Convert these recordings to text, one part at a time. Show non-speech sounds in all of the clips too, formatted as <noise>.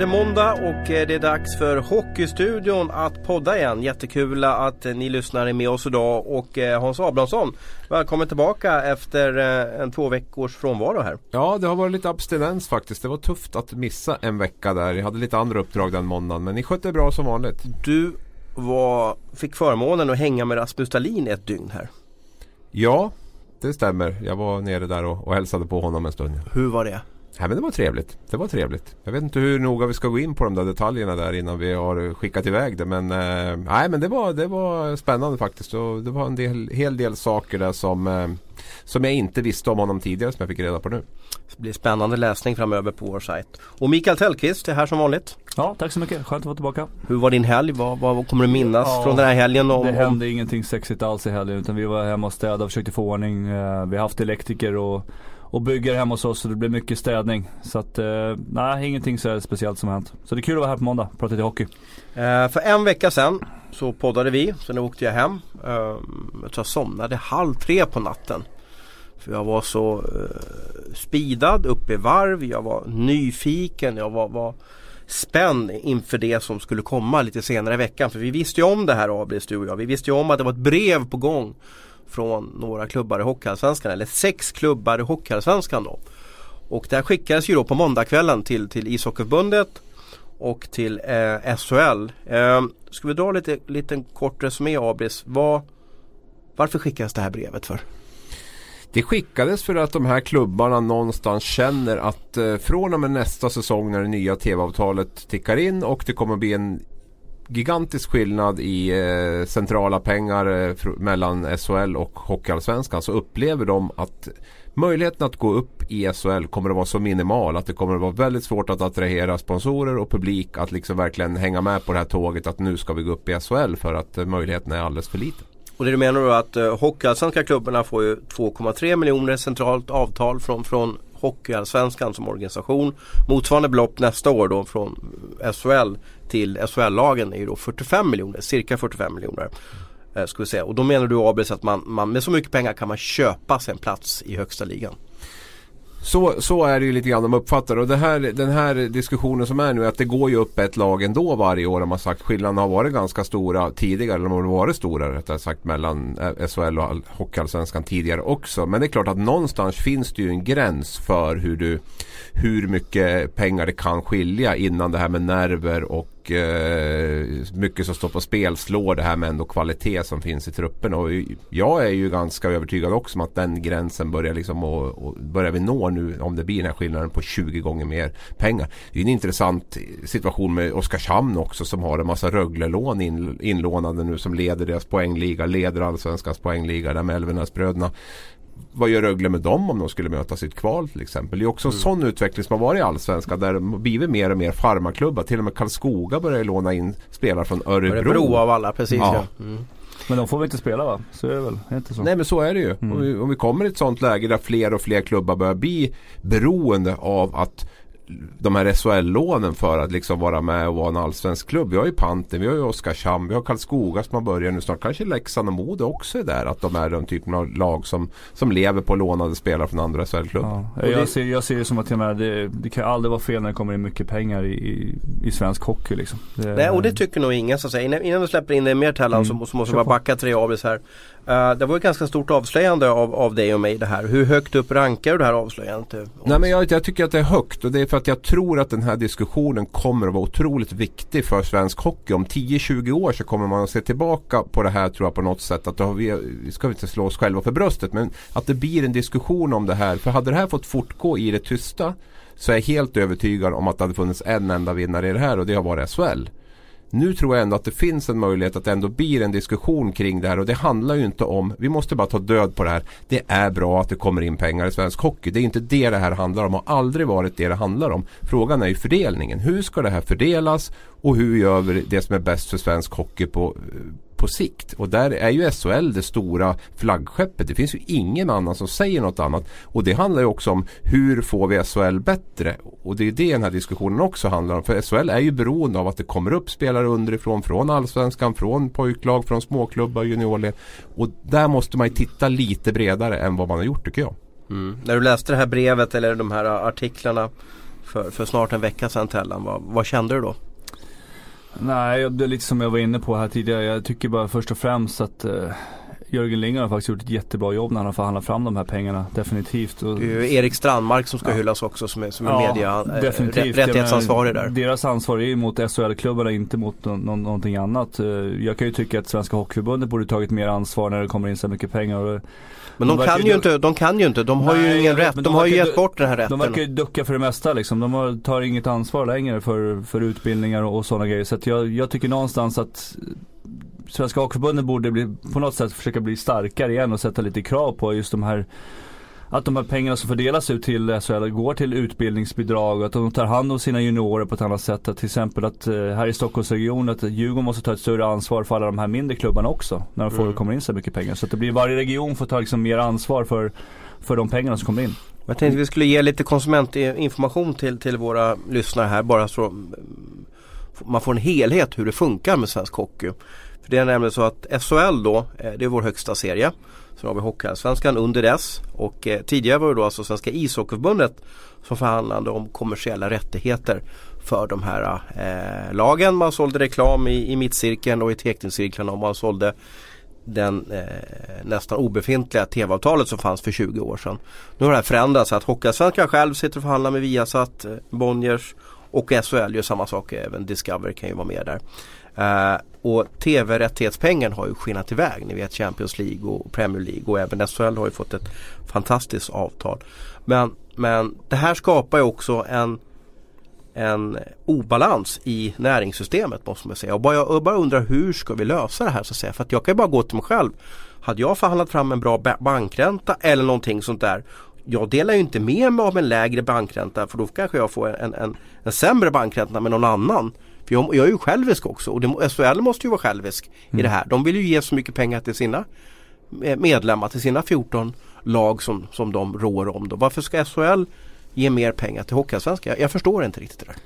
det måndag och eh, det är dags för Hockeystudion att podda igen. Jättekul att ni lyssnar är med oss idag och eh, Hans Abrahamsson Välkommen tillbaka efter eh, en två veckors frånvaro här. Ja det har varit lite abstinens faktiskt. Det var tufft att missa en vecka där. Jag hade lite andra uppdrag den måndagen men ni skötte bra som vanligt. Du var, fick förmånen att hänga med Rasmus Dahlin ett dygn här. Ja det stämmer. Jag var nere där och, och hälsade på honom en stund. Hur var det? Ja, men det var trevligt. Det var trevligt. Jag vet inte hur noga vi ska gå in på de där detaljerna där innan vi har skickat iväg det. Men, eh, nej, men det, var, det var spännande faktiskt. Och det var en del, hel del saker där som, eh, som jag inte visste om honom tidigare som jag fick reda på nu. Det blir spännande läsning framöver på vår sajt. Och Mikael Tellqvist är här som vanligt. Ja, tack så mycket. Skönt att vara tillbaka. Hur var din helg? Vad, vad kommer du minnas ja, från den här helgen? Om, det hände om... ingenting sexigt alls i helgen utan vi var hemma och städade och försökte få ordning. Eh, vi har haft elektriker och och bygger hemma hos oss så det blir mycket städning. Så att, eh, nej ingenting så speciellt som har hänt. Så det är kul att vara här på måndag och prata lite hockey. Eh, för en vecka sedan så poddade vi, sen åkte jag hem. Eh, jag tror jag somnade halv tre på natten. För jag var så eh, speedad, uppe i varv, jag var nyfiken, jag var, var spänd inför det som skulle komma lite senare i veckan. För vi visste ju om det här Abris, du och jag. Vi visste ju om att det var ett brev på gång från några klubbar i Hockeyallsvenskan, eller sex klubbar i Hockeyallsvenskan då. Och det här skickades ju då på måndagskvällen till, till ishockeyförbundet och till eh, SHL. Eh, ska vi dra lite liten kort resumé Abris. Vad, varför skickades det här brevet för? Det skickades för att de här klubbarna någonstans känner att eh, från och med nästa säsong när det nya tv-avtalet tickar in och det kommer att bli en gigantisk skillnad i eh, centrala pengar eh, mellan SHL och Hockeyallsvenskan så upplever de att möjligheten att gå upp i SHL kommer att vara så minimal att det kommer att vara väldigt svårt att attrahera sponsorer och publik att liksom verkligen hänga med på det här tåget att nu ska vi gå upp i SHL för att eh, möjligheten är alldeles för liten. Och det du menar då att eh, Hockeyallsvenska klubbarna får ju 2,3 miljoner centralt avtal från, från Hockeyallsvenskan som organisation. Motsvarande belopp nästa år då från SHL till SHL-lagen är ju då 45 miljoner, cirka 45 miljoner. Eh, ska vi säga. Och då menar du Abels att man, man, med så mycket pengar kan man köpa sig en plats i högsta ligan? Så, så är det ju lite grann de uppfattar och det här, den här diskussionen som är nu att det går ju upp ett lag ändå varje år. har man sagt skillnaderna har varit ganska stora tidigare. Eller de har varit stora rättare sagt mellan eh, SHL och Hockeyallsvenskan tidigare också. Men det är klart att någonstans finns det ju en gräns för hur, du, hur mycket pengar det kan skilja innan det här med nerver och Eh, mycket som står på spel slår det här med ändå kvalitet som finns i truppen. Och jag är ju ganska övertygad också om att den gränsen börjar liksom och, och börjar vi nå nu om det blir den här skillnaden på 20 gånger mer pengar. Det är en intressant situation med Oskarshamn också som har en massa Rögle-lån in, inlånade nu som leder deras poängliga, leder allsvenskans poängliga där med Elvenäsbröderna vad gör Rögle med dem om de skulle möta sitt kval till exempel? Det är också en mm. sån utveckling som har varit i Allsvenskan där det blivit mer och mer farmaklubbar. Till och med Karlskoga börjar låna in spelare från Örebro. Örebro av alla, precis ja. ja. Mm. Men de får väl inte spela va? Så är det väl? Inte så? Nej men så är det ju. Mm. Om, vi, om vi kommer i ett sånt läge där fler och fler klubbar börjar bli beroende av att de här SHL-lånen för att liksom vara med och vara en allsvensk klubb. Vi har ju Panten, vi har ju Oskarshamn, vi har Karlskoga som har börjat nu snart. Kanske Leksand och Modo också är där. Att de är den typen av lag som, som lever på lånade spelare från andra SHL-klubbar. Ja, jag, ser, jag ser det som att det, det kan aldrig vara fel när det kommer in mycket pengar i, i, i svensk hockey. Liksom. Det, Nej, och det tycker nog ingen. Så att säga. Innan, innan vi släpper in det mer Tellan mm. så, så måste vi bara backa tre avis här. Uh, det var ett ganska stort avslöjande av, av dig och mig det här. Hur högt upp rankar du det här avslöjandet? Eh, Nej men jag, jag, tycker att det är högt och det är för att jag tror att den här diskussionen kommer att vara otroligt viktig för svensk hockey. Om 10-20 år så kommer man att se tillbaka på det här tror jag på något sätt. Att då vi, vi ska inte slå oss själva för bröstet men att det blir en diskussion om det här. För hade det här fått fortgå i det tysta så är jag helt övertygad om att det hade funnits en enda vinnare i det här och det har varit SHL. Nu tror jag ändå att det finns en möjlighet att det ändå blir en diskussion kring det här och det handlar ju inte om, vi måste bara ta död på det här. Det är bra att det kommer in pengar i svensk hockey. Det är inte det det här handlar om och aldrig varit det det handlar om. Frågan är ju fördelningen. Hur ska det här fördelas och hur gör vi det som är bäst för svensk hockey på eh, på sikt. Och där är ju SHL det stora flaggskeppet. Det finns ju ingen annan som säger något annat. Och det handlar ju också om hur får vi SHL bättre? Och det är det den här diskussionen också handlar om. För SHL är ju beroende av att det kommer upp spelare underifrån. Från allsvenskan, från pojklag, från småklubbar, juniorled. Och där måste man ju titta lite bredare än vad man har gjort tycker jag. Mm. När du läste det här brevet eller de här artiklarna för, för snart en vecka sedan Tellan. Vad, vad kände du då? Nej, det är lite som jag var inne på här tidigare. Jag tycker bara först och främst att uh, Jörgen Linger har faktiskt gjort ett jättebra jobb när han har förhandlat fram de här pengarna. Definitivt. Och, det är ju Erik Strandmark som ska ja. hyllas också som är, som är ja, media, definitivt. rättighetsansvarig där. Deras ansvar är ju mot SHL-klubbarna, inte mot no no någonting annat. Eh, jag kan ju tycka att Svenska Hockeyförbundet borde tagit mer ansvar när det kommer in så mycket pengar. Men de, de kan ju inte, de kan ju inte, de har Nej, ju ingen rätt, de, de har ju gett bort den här rätten. De verkar ju ducka för det mesta liksom. De har, tar inget ansvar längre för, för utbildningar och, och sådana grejer. Så jag, jag tycker någonstans att Svenska Hockeyförbundet borde bli, på något sätt försöka bli starkare igen och sätta lite krav på just de här att de här pengarna som fördelas ut till SHL går till utbildningsbidrag och att de tar hand om sina juniorer på ett annat sätt. Att till exempel att eh, här i Stockholmsregionen att Djurgården måste ta ett större ansvar för alla de här mindre klubbarna också. När de får, mm. kommer in så mycket pengar. Så att det blir varje region får ta liksom mer ansvar för, för de pengarna som kommer in. Jag tänkte vi skulle ge lite konsumentinformation till, till våra lyssnare här bara så man får en helhet hur det funkar med svensk hockey. För Det är nämligen så att SHL då, eh, det är vår högsta serie. Sen har vi Hockeyallsvenskan under dess och eh, tidigare var det då alltså Svenska ishockeyförbundet som förhandlade om kommersiella rättigheter för de här eh, lagen. Man sålde reklam i, i mittcirkeln och i teckningscirklarna och man sålde den eh, nästan obefintliga tv-avtalet som fanns för 20 år sedan. Nu har det här förändrats så att Hockeyallsvenskan själv sitter och förhandlar med Viasat, eh, Bonniers och SHL gör samma sak, även Discovery kan ju vara med där. Uh, och tv-rättighetspengen har ju skenat iväg. Ni vet Champions League och Premier League och även SHL har ju fått ett fantastiskt avtal. Men, men det här skapar ju också en, en obalans i näringssystemet måste man säga. Och bara, jag bara undrar hur ska vi lösa det här så att säga. För att jag kan ju bara gå till mig själv. Hade jag förhandlat fram en bra bankränta eller någonting sånt där jag delar ju inte med mig av en lägre bankränta för då kanske jag får en, en, en sämre bankränta med någon annan. För jag, jag är ju självisk också och det, SHL måste ju vara självisk mm. i det här. De vill ju ge så mycket pengar till sina medlemmar, till sina 14 lag som, som de rår om. Då. Varför ska SHL ge mer pengar till Hockeyallsvenskan? Jag, jag förstår inte riktigt det där.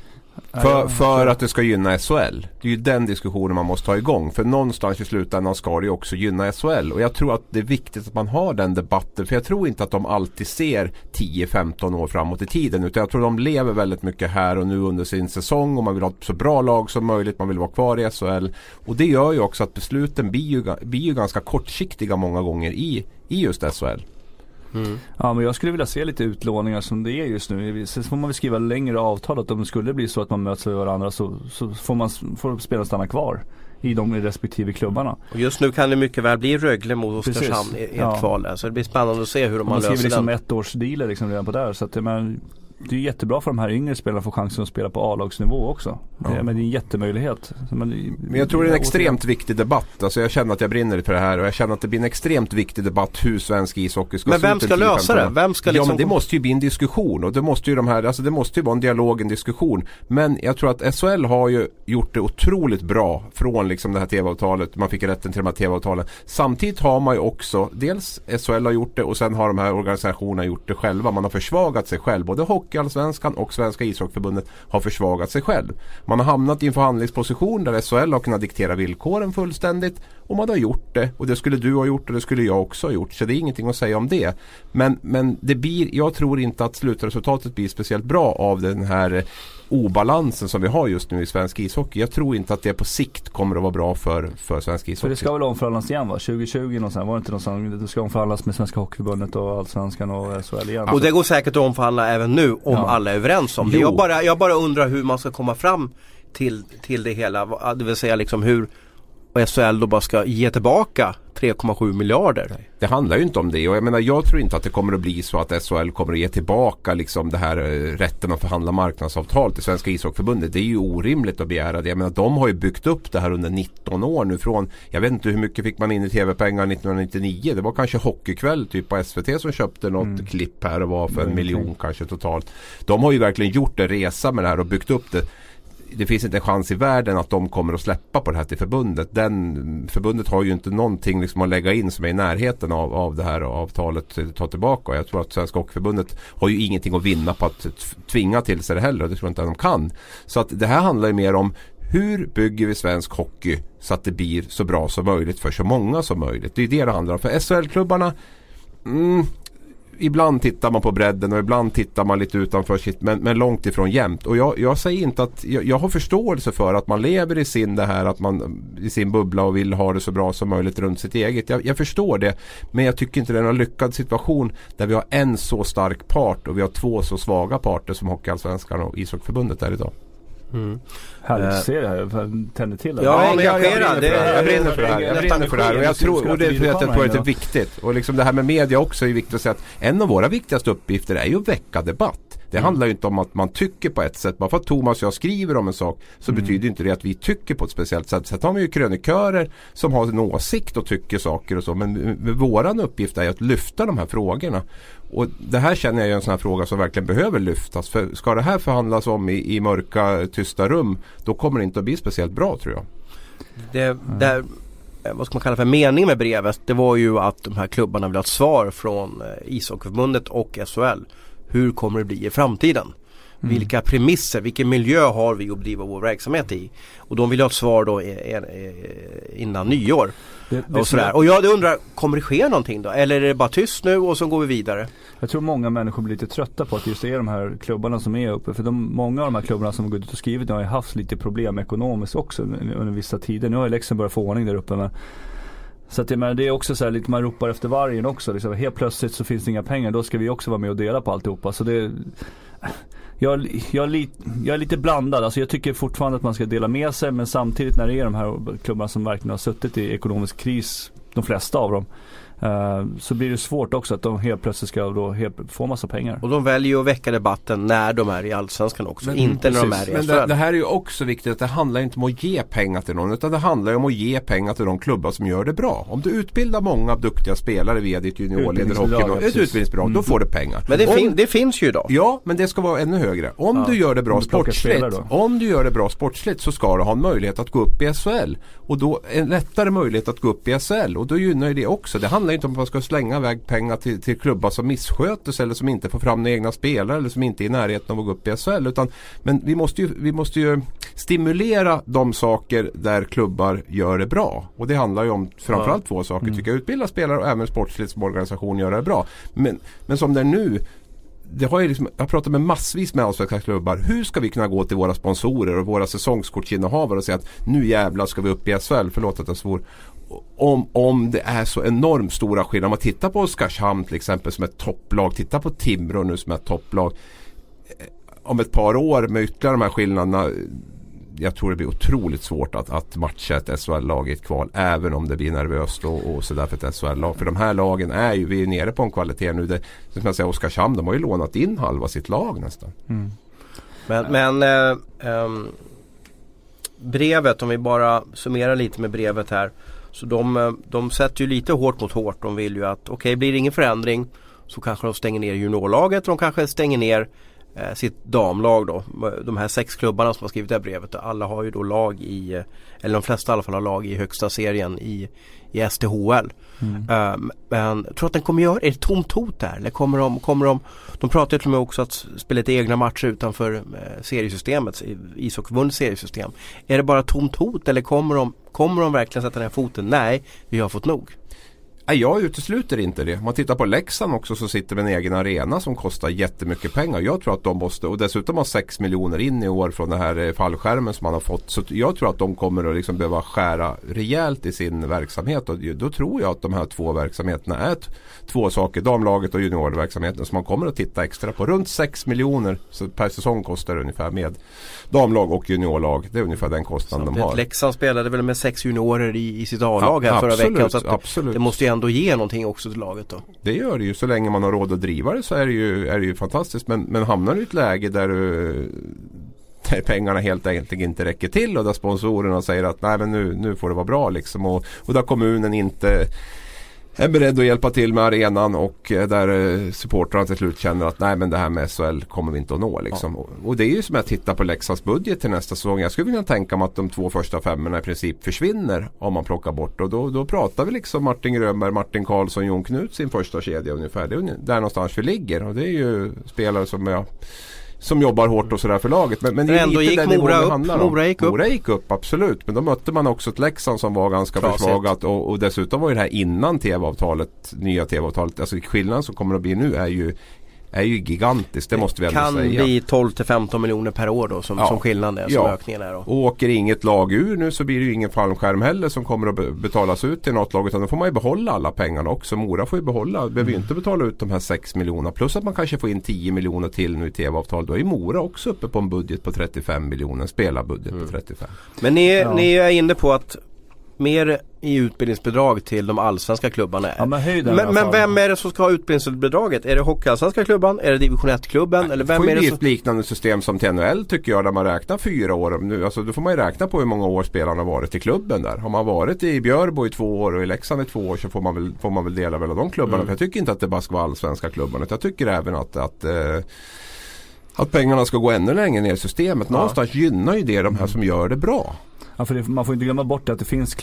För, för att det ska gynna SHL. Det är ju den diskussionen man måste ha igång. För någonstans i slutändan ska det ju också gynna SHL. Och jag tror att det är viktigt att man har den debatten. För jag tror inte att de alltid ser 10-15 år framåt i tiden. Utan jag tror de lever väldigt mycket här och nu under sin säsong. Och man vill ha ett så bra lag som möjligt. Man vill vara kvar i SHL. Och det gör ju också att besluten blir ju, blir ju ganska kortsiktiga många gånger i, i just SHL. Mm. Ja men jag skulle vilja se lite utlåningar som det är just nu. Sen får man väl skriva längre avtal att om det skulle bli så att man möts med varandra så, så får, man, får spelarna stanna kvar i de respektive klubbarna. Och just nu kan det mycket väl bli Rögle mot Oskarshamn i ett ja. kval. Så det blir spännande att se hur de man löser den. Man skriver liksom ett års dealer liksom redan på där. Så att, men, det är jättebra för de här yngre spelarna att få chansen att spela på A-lagsnivå också. Ja. Det, men det är en jättemöjlighet. Men, men jag tror det är en extremt viktig debatt. Alltså jag känner att jag brinner för det här och jag känner att det blir en extremt viktig debatt hur svensk ishockey ska Men vem ska lösa det? Vem ska liksom... Ja men det måste ju bli en diskussion och det måste ju de här, alltså det måste ju vara en dialog, en diskussion. Men jag tror att SHL har ju gjort det otroligt bra från liksom det här tv-avtalet. Man fick rätten till de här tv-avtalen. Samtidigt har man ju också, dels SHL har gjort det och sen har de här organisationerna gjort det själva. Man har försvagat sig själv. Både Hockeyallsvenskan och Svenska ishockeyförbundet har försvagat sig själv. Man har hamnat i en förhandlingsposition där SHL har kunnat diktera villkoren fullständigt och man har gjort det och det skulle du ha gjort och det skulle jag också ha gjort. Så det är ingenting att säga om det. Men, men det blir, jag tror inte att slutresultatet blir speciellt bra av den här obalansen som vi har just nu i svensk ishockey. Jag tror inte att det på sikt kommer att vara bra för, för svensk ishockey. För det ska väl omförhandlas igen va? 2020 någonstans, var det inte någonstans? Det ska omförhandlas med Svenska Hockeyförbundet och Allsvenskan och SHL igen. Och det går säkert att omförhandla även nu om ja. alla är överens om det. Jag bara, jag bara undrar hur man ska komma fram till, till det hela. Det vill säga liksom hur och SHL då bara ska ge tillbaka 3,7 miljarder. Det handlar ju inte om det och jag menar jag tror inte att det kommer att bli så att SHL kommer att ge tillbaka liksom det här eh, rätten att förhandla marknadsavtal till Svenska ishockeyförbundet. Det är ju orimligt att begära det. Jag menar de har ju byggt upp det här under 19 år nu från Jag vet inte hur mycket fick man in i tv-pengar 1999. Det var kanske Hockeykväll typ på SVT som köpte något mm. klipp här och var för en mm. miljon kanske totalt. De har ju verkligen gjort en resa med det här och byggt upp det det finns inte en chans i världen att de kommer att släppa på det här till förbundet. Den, förbundet har ju inte någonting liksom att lägga in som är i närheten av, av det här avtalet ta tillbaka. Jag tror att Svenska Hockeyförbundet har ju ingenting att vinna på att tvinga till sig det heller. Det tror jag inte att de kan. Så att det här handlar ju mer om hur bygger vi svensk hockey så att det blir så bra som möjligt för så många som möjligt. Det är det det handlar om. För SHL-klubbarna mm, ibland tittar man på bredden och ibland tittar man lite utanför sitt men, men långt ifrån jämnt. Och jag, jag säger inte att jag, jag, har förståelse för att man lever i sin det här att man i sin bubbla och vill ha det så bra som möjligt runt sitt eget. Jag, jag förstår det. Men jag tycker inte det är en lyckad situation där vi har en så stark part och vi har två så svaga parter som Hockeyallsvenskan och Ishockeyförbundet är idag. Mm. Härligt att se det här. Jag tänder till. Det. Ja, men jag, jag, jag brinner för det här. Jag brinner för det här. Och jag tror, och det, för att jag tror att det är viktigt. Och liksom det här med media också är viktigt att säga att en av våra viktigaste uppgifter är ju att väcka debatt. Det mm. handlar ju inte om att man tycker på ett sätt. Bara för att Thomas och jag skriver om en sak så mm. betyder inte det att vi tycker på ett speciellt sätt. Sen har vi ju krönikörer som har en åsikt och tycker saker och så. Men våran uppgift är att lyfta de här frågorna. Och det här känner jag är en sån här fråga som verkligen behöver lyftas. För ska det här förhandlas om i, i mörka tysta rum då kommer det inte att bli speciellt bra tror jag. Det, där, vad ska man kalla för mening med brevet det var ju att de här klubbarna vill ha ett svar från eh, ishockeyförbundet och SHL. Hur kommer det bli i framtiden? Mm. Vilka premisser, vilken miljö har vi att bedriva vår verksamhet i? Och de vill ha ett svar då innan nyår. Det, det och, sådär. och jag undrar, kommer det ske någonting då? Eller är det bara tyst nu och så går vi vidare? Jag tror många människor blir lite trötta på att just det är de här klubbarna som är uppe. För de, många av de här klubbarna som har gått ut och skrivit har ju haft lite problem ekonomiskt också under vissa tider. Nu har ju Leksand börjat få ordning där uppe. Men så att menar, det är också så här lite man ropar efter vargen också. Liksom. Helt plötsligt så finns det inga pengar. Då ska vi också vara med och dela på alltihopa. Så det, jag, jag, jag är lite blandad. Alltså jag tycker fortfarande att man ska dela med sig. Men samtidigt när det är de här klubbarna som verkligen har suttit i ekonomisk kris. De flesta av dem. Uh, så blir det svårt också att de helt plötsligt ska då helt, få massa pengar. Och de väljer ju att väcka debatten när de är i Allsvenskan också, men, inte precis. när de är i Men det, det, här är ju också viktigt att det handlar inte om att ge pengar till någon utan det handlar om att ge pengar till de klubbar som gör det bra. Om du utbildar många duktiga spelare via ditt juniorledarhockey, ett utbildningsbidrag, mm. då får du pengar. Men det, fin det, finns ju idag. Ja, men det ska vara ännu högre. Om ja. du gör det bra sportsligt, om du gör det bra sportsligt så ska du ha en möjlighet att gå upp i SHL. Och då en lättare möjlighet att gå upp i SHL och då gynnar ju det också. Det handlar inte om att man ska slänga iväg pengar till, till klubbar som missköter sig eller som inte får fram egna spelare eller som inte är i närheten av att gå upp i SHL. Utan, men vi måste, ju, vi måste ju stimulera de saker där klubbar gör det bra. Och det handlar ju om framförallt ja. två saker. Mm. Tycker jag, utbilda spelare och även sportsligt som organisation göra det bra. Men, men som det är nu det har ju liksom, jag har pratat med massvis med allsvenska klubbar. Hur ska vi kunna gå till våra sponsorer och våra säsongskortsinnehavare och säga att nu jävlar ska vi upp i SHL. Förlåt att jag svor om, om det är så enormt stora skillnader. Om man tittar på Oskarshamn till exempel som ett topplag. Titta på Timrå nu som ett topplag. Eh, om ett par år med ytterligare de här skillnaderna. Jag tror det blir otroligt svårt att, att matcha ett SHL-lag i ett kval. Även om det blir nervöst och, och sådär för ett SHL-lag. För de här lagen är ju, vi är nere på en kvalitet nu. Det, som jag säger, Oskarshamn de har ju lånat in halva sitt lag nästan. Mm. Men, men äh, ähm, brevet om vi bara summerar lite med brevet här. Så de, eh, de sätter ju lite hårt mot hårt. De vill ju att okej okay, blir det ingen förändring så kanske de stänger ner juniorlaget. De kanske stänger ner sitt damlag då. De här sex klubbarna som har skrivit det här brevet. Alla har ju då lag i, eh, eller de flesta i alla fall har lag i högsta serien i, i STHL. Mm. Um, men tror att den kommer göra, är det tomt hot där? Eller kommer de, kommer de, de pratar ju till och med också att spela lite egna matcher utanför eh, seriesystemet, ishockeyförbundets seriesystem. Är det bara tomt hot eller kommer de, kommer de verkligen sätta ner foten? Nej, vi har fått nog. Nej, jag utesluter inte det. Om man tittar på Leksand också så sitter med en egen arena som kostar jättemycket pengar. Jag tror att de måste, och dessutom har 6 miljoner in i år från den här eh, fallskärmen som man har fått. Så jag tror att de kommer att liksom behöva skära rejält i sin verksamhet. Och då tror jag att de här två verksamheterna är två saker. Damlaget och juniorverksamheten som man kommer att titta extra på. Runt 6 miljoner per säsong kostar det ungefär med damlag och juniorlag. Det är ungefär den kostnaden de har. Leksand spelade väl med sex juniorer i, i sitt A-lag ja, här förra veckan. Så absolut. Det måste ju ändå ge någonting också till laget då. Det gör det ju. Så länge man har råd att driva det så är det ju, är det ju fantastiskt. Men, men hamnar du i ett läge där du där pengarna helt enkelt inte räcker till och där sponsorerna säger att nej men nu, nu får det vara bra liksom. Och, och där kommunen inte är beredd att hjälpa till med arenan och eh, där eh, supportrarna till slut känner att nej men det här med SHL kommer vi inte att nå. Liksom. Ja. Och det är ju som att titta på Leksands budget till nästa säsong. Jag skulle kunna tänka mig att de två första femmorna i princip försvinner om man plockar bort. Och då, då pratar vi liksom Martin Grönberg, Martin Karlsson, Jon Knut sin första kedja ungefär. Det är där någonstans vi ligger och det är ju spelare som jag som jobbar hårt och sådär för laget. Men, men ändå gick den Mora upp. handlar om. Mora gick upp. Mora gick upp, absolut. Men då mötte man också ett Leksand som var ganska Trasigt. försvagat. Och, och dessutom var ju det här innan TV-avtalet, nya TV-avtalet. Alltså skillnaden som kommer att bli nu är ju, är ju gigantisk. Det måste vi ändå kan säga. bli 12 till 15 miljoner per år då som, Ja. som skillnaden är, som Ja. ökningen är då. Och åker inget lag ur nu så blir det ju ingen fallskärm heller som kommer att be- betalas ut till något lag. Utan då får man ju behålla alla pengarna också. Mora får ju behålla, behöver ju inte betala ut de här 6 miljonerna. Plus att man kanske får in 10 miljoner till nu i TV-avtal. Då är Mora också uppe på en budget på 35 miljoner. En spelarbudget Mm. på 35. Men ni, Ja. ni är inne på att mer i utbildningsbidrag till de allsvenska klubbarna. Ja men höj den men, men vem är det som ska ha utbildningsbidraget? Är det Hockeyallsvenska klubban? Är det division 1-klubben? Eller Det vem får är det som... ett liknande system som till NHL tycker jag där man räknar fyra år. Nu, alltså, då får man ju räkna på hur många år spelarna har varit i klubben där. Har man varit i Björbo i två år och i Leksand i två år så får man väl, får man väl dela mellan de klubbarna. Mm. För jag tycker inte att det bara ska vara allsvenska klubbarna. Jag tycker även att, att eh, att pengarna ska gå ännu längre ner i systemet. Ja. Någonstans gynnar ju det de här som gör det bra. Ja, för det, man får inte glömma bort att det finns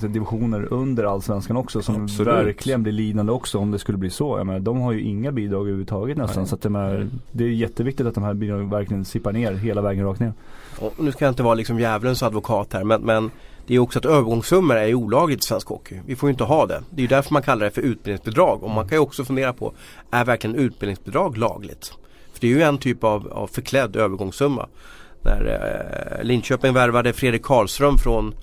divisioner under allsvenskan också som Absolut. verkligen blir lidande också om det skulle bli så. Jag menar, de har ju inga bidrag överhuvudtaget nästan. Nej. Så att de är, det är jätteviktigt att de här bidragen verkligen sippar ner hela vägen rakt ner. Och nu ska jag inte vara liksom djävulens advokat här men, men det är också att övergångssummor är olagligt i svensk hockey. Vi får ju inte ha det. Det är ju därför man kallar det för utbildningsbidrag. Och man kan ju också fundera på, är verkligen utbildningsbidrag lagligt? För det är ju en typ av, av förklädd övergångssumma. När eh, Linköping värvade Fredrik Karlström från,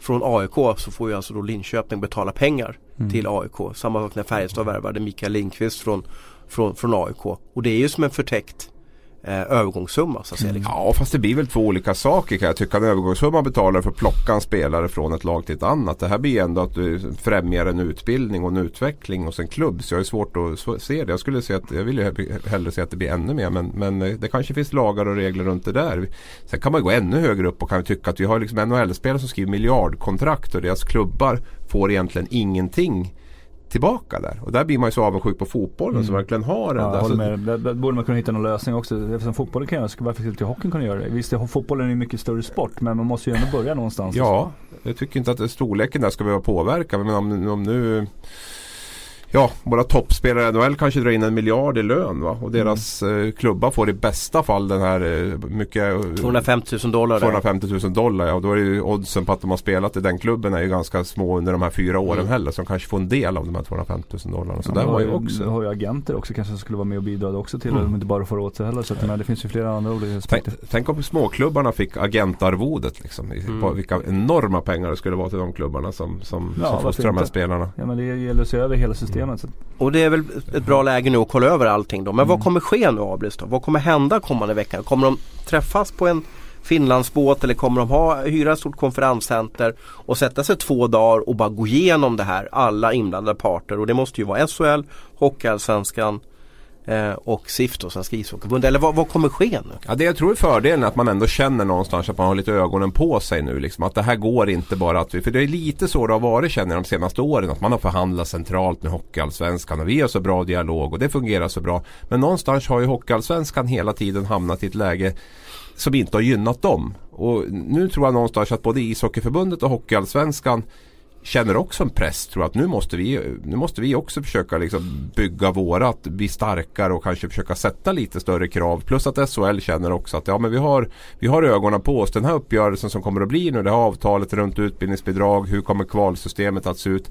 från AIK så får ju alltså då Linköping betala pengar Mm. till AIK. Samma sak när Färjestad värvade Mikael Lindqvist från, från, från AIK. Och det är ju som en förtäckt eh, övergångssumma så att säga. Liksom. Ja fast det blir väl två olika saker kan jag tycka. En övergångssumma betalar för att plocka en spelare från ett lag till ett annat. Det här blir ändå att du främjar en utbildning och en utveckling hos en klubb. Så jag har svårt att se det. Jag, skulle se att, jag vill ju he- hellre se att det blir ännu mer. Men, men eh, det kanske finns lagar och regler runt det där. Sen kan man gå ännu högre upp och kan tycka att vi har liksom NHL-spelare som skriver miljardkontrakt och deras klubbar får egentligen ingenting tillbaka där. Och där blir man ju så avundsjuk på fotbollen Mm. som verkligen har Ja, en. jag alltså, håller med. Där, där borde man kunna hitta någon lösning också. Eftersom fotbollen kan göra det, varför skulle inte hockeyn kunna göra det? Visst, det- fotbollen är en mycket större sport men man måste ju ändå börja någonstans. Ja, jag tycker inte att storleken där ska behöva påverka. Men om, om nu Ja, våra toppspelare i NHL kanske drar in en miljard i lön va? Och deras eh, klubbar får i bästa fall den här eh, mycket 250 000 dollar där. 250 000 dollar ja, och då är ju oddsen på att de har spelat i den klubben är ju ganska små under de här fyra åren Mm. heller. Så de kanske får en del av de här 250 000 dollarna. Så Ja, där var ju också. Du har ju agenter också kanske som skulle vara med och bidra också till Mm. det. inte bara får åt sig heller. Så att, men det finns ju flera andra olika aspekter. Tänk, tänk om småklubbarna fick agentarvodet liksom. Mm. på Vilka enorma pengar det skulle vara till de klubbarna som, som, Ja, som fostrar de här spelarna. Ja men det gäller att se över hela systemet. Så. Och det är väl ett bra läge nu att kolla över allting då. Men vad Mm. kommer ske nu Abris då? Vad kommer hända kommande veckan? Kommer de träffas på en Finlandsbåt eller kommer de ha, hyra ett stort konferenscenter och sätta sig två dagar och bara gå igenom det här, alla inblandade parter och det måste ju vara SHL, Hockeyallsvenskan Eh, och SIF då, Svenska ishockeyförbundet. Eller vad, vad kommer ske nu? Ja, det jag tror är fördelen är att man ändå känner någonstans att man har lite ögonen på sig nu. Liksom, att det här går inte bara att vi, för det är lite så det har varit känner jag de senaste åren. Att man har förhandlat centralt med Hockeyallsvenskan och vi har så bra dialog och det fungerar så bra. Men någonstans har ju Hockeyallsvenskan hela tiden hamnat i ett läge som inte har gynnat dem. Och nu tror jag någonstans att både ishockeyförbundet och Hockeyallsvenskan känner också en press tror jag att nu måste vi, nu måste vi också försöka liksom bygga vårat, bli starkare och kanske försöka sätta lite större krav. Plus att SHL känner också att ja, men vi, har, vi har ögonen på oss. Den här uppgörelsen som kommer att bli nu, det här avtalet runt utbildningsbidrag, hur kommer kvalsystemet att se ut?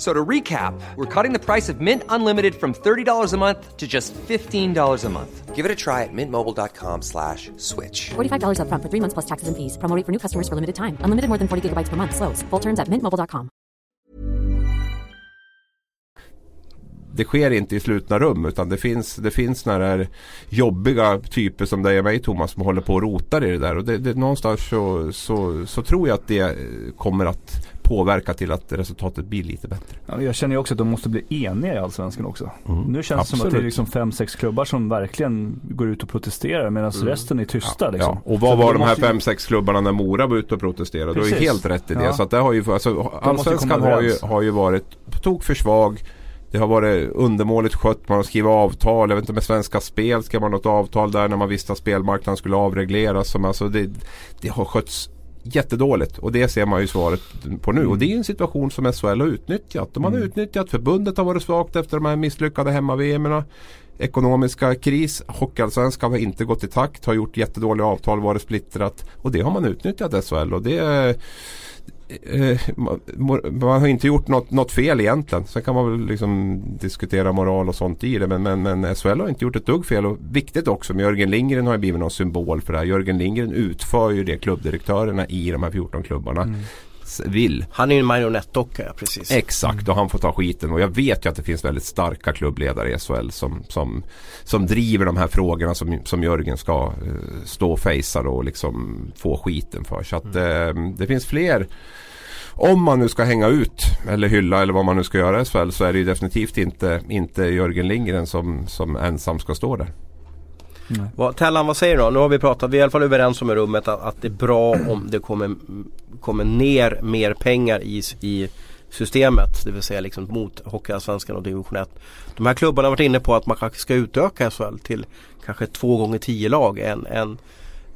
So to recap, we're cutting the price of Mint Unlimited from $30 a month to just $15 a month. Give it a try at mintmobile.com slash switch. $45 upfront for three months plus taxes and fees. Promo rate for new customers for limited time. Unlimited more than 40 gigabytes per month. Slows. Full terms at mintmobile.com. Det sker inte i slutna rum utan det finns, det finns här jobbiga typer som dig och mig Thomas som håller på och rotar i det där. Och det, det, någonstans så, så, så tror jag att det kommer att påverka till att resultatet blir lite bättre. Ja, jag känner ju också att de måste bli eniga i Allsvenskan också. Mm. Nu känns det som att det är Absolut. liksom fem, sex klubbar som verkligen går ut och protesterar medan resten är tysta liksom. Ja. Och vad Så var de här ju- fem, sex klubbarna när Mora var ute och protesterade? Du har ju helt rätt i det. Ja. Så att det har ju, alltså, Allsvenskan har ju, har ju varit på tok för svag. Det har varit undermåligt skött. Man har skrivit avtal. Jag vet inte med Svenska Spel skrev man något avtal där när man visste att spelmarknaden skulle avregleras. Alltså det, det har skötts jättedåligt och det ser man ju svaret på nu. Och det är en situation som SHL har utnyttjat. De har mm. utnyttjat, förbundet har varit svagt efter de här misslyckade hemma-VM. Ekonomiska kris, Hockeyallsvenskan har inte gått i takt, har gjort jättedåliga avtal, varit splittrat. Och det har man utnyttjat SHL och det eh, man har inte gjort något, något, fel egentligen. Sen kan man väl liksom diskutera moral och sånt i det. Men, men, men SHL har inte gjort ett dugg fel. Och viktigt också med Jörgen Lindgren har ju blivit någon symbol för det här. Jörgen Lindgren utför ju det klubbdirektörerna i de här 14 klubbarna mm vill. Han är ju en marionettdocka, ja, precis. Exakt och han får ta skiten. Och jag vet ju att det finns väldigt starka klubbledare i SHL som, som, som driver de här frågorna som, som Jörgen ska uh, stå och fejsa och liksom få skiten för. Så att uh, det finns fler om man nu ska hänga ut eller hylla eller vad man nu ska göra i SHL så är det ju definitivt inte, inte Jörgen Lindgren som, som ensam ska stå där. Vad, Tellan, vad säger du? Nu har vi pratat, vi är i alla fall överens om i rummet att, att det är bra om det kommer, kommer ner mer pengar i, i systemet. Det vill säga liksom mot Hockeyallsvenskan och division 1. De här klubbarna har varit inne på att man kanske ska utöka SHL till kanske två gånger tio lag. En, en,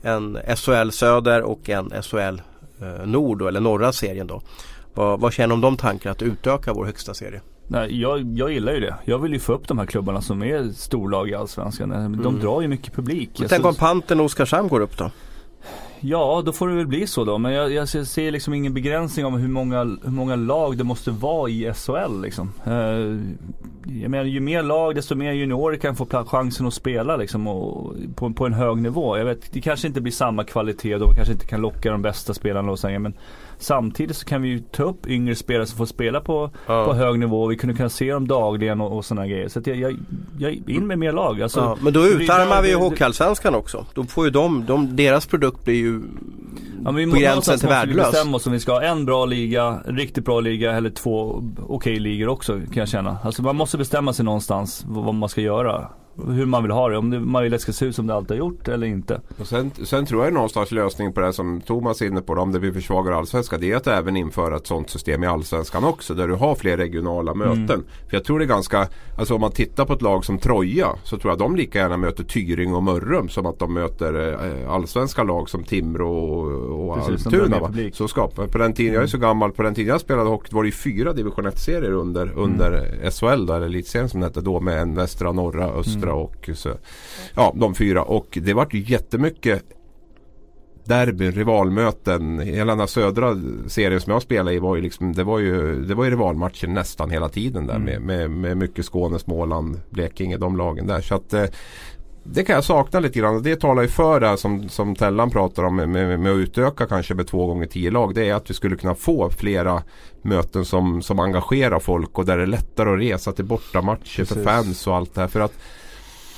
en SHL Söder och en SHL Eh, nord då, eller norra serien då. Vad, vad känner du om de tankarna att utöka vår högsta serie? Nej, jag, jag gillar ju det. Jag vill ju få upp de här klubbarna som är storlag i Allsvenskan. De mm. drar ju mycket publik. tänk om Pantern och Oskarshamn går upp då? Ja, då får det väl bli så då. Men jag, jag ser liksom ingen begränsning om hur många, hur många lag det måste vara i SHL liksom. Uh, jag menar ju mer lag desto mer juniorer kan få chansen att spela liksom och, på, på en hög nivå. Jag vet, det kanske inte blir samma kvalitet då, kanske inte kan locka de bästa spelarna och säga men Samtidigt så kan vi ju ta upp yngre spelare som får spela på, ja. på hög nivå. Vi kunde kunna se dem dagligen och, och sådana grejer. Så jag, jag, jag in med mer lag. Alltså, ja, men då utarmar vi ju Hockeyallsvenskan också. Då får ju de, de, deras produkt blir ju ja, men vi på gränsen till värdelös. Vi bestämma oss om vi ska ha en bra liga, en riktigt bra liga eller två okej okay ligor också kan jag känna. Alltså man måste bestämma sig någonstans vad man ska göra hur man vill ha det. Om man vill att det ska se ut som det alltid har gjort eller inte. Och sen, sen tror jag någonstans lösning på det som Thomas är inne på. Om det vi försvagar allsvenskan. Det är att även införa ett sånt system i allsvenskan också. Där du har fler regionala möten. Mm. För jag tror det är ganska, alltså om man tittar på ett lag som Troja. Så tror jag de lika gärna möter Tyring och Mörrum. Som att de möter eh, allsvenska lag som Timrå och, och Almtuna. Så skapar, på den tiden, mm. jag är så gammal, på den tiden jag spelade hockey var det ju fyra division 1-serier under, under mm. SHL. Där, eller elitserien som det hette då. Med en västra, norra, östra Östra och så, ja, de fyra. Och det vart ju jättemycket derbyn, rivalmöten. Hela den här södra serien som jag spelade i var ju liksom, det var ju, det var ju rivalmatcher nästan hela tiden där mm. med, med, med mycket Skåne, Småland, Blekinge, de lagen där. Så att eh, det kan jag sakna lite grann. Det talar ju för det här som, som Tellan pratar om med, med, med, att utöka kanske med två gånger tio lag. Det är att vi skulle kunna få flera möten som, som engagerar folk och där det är lättare att resa till bortamatcher Precis. för fans och allt det här. För att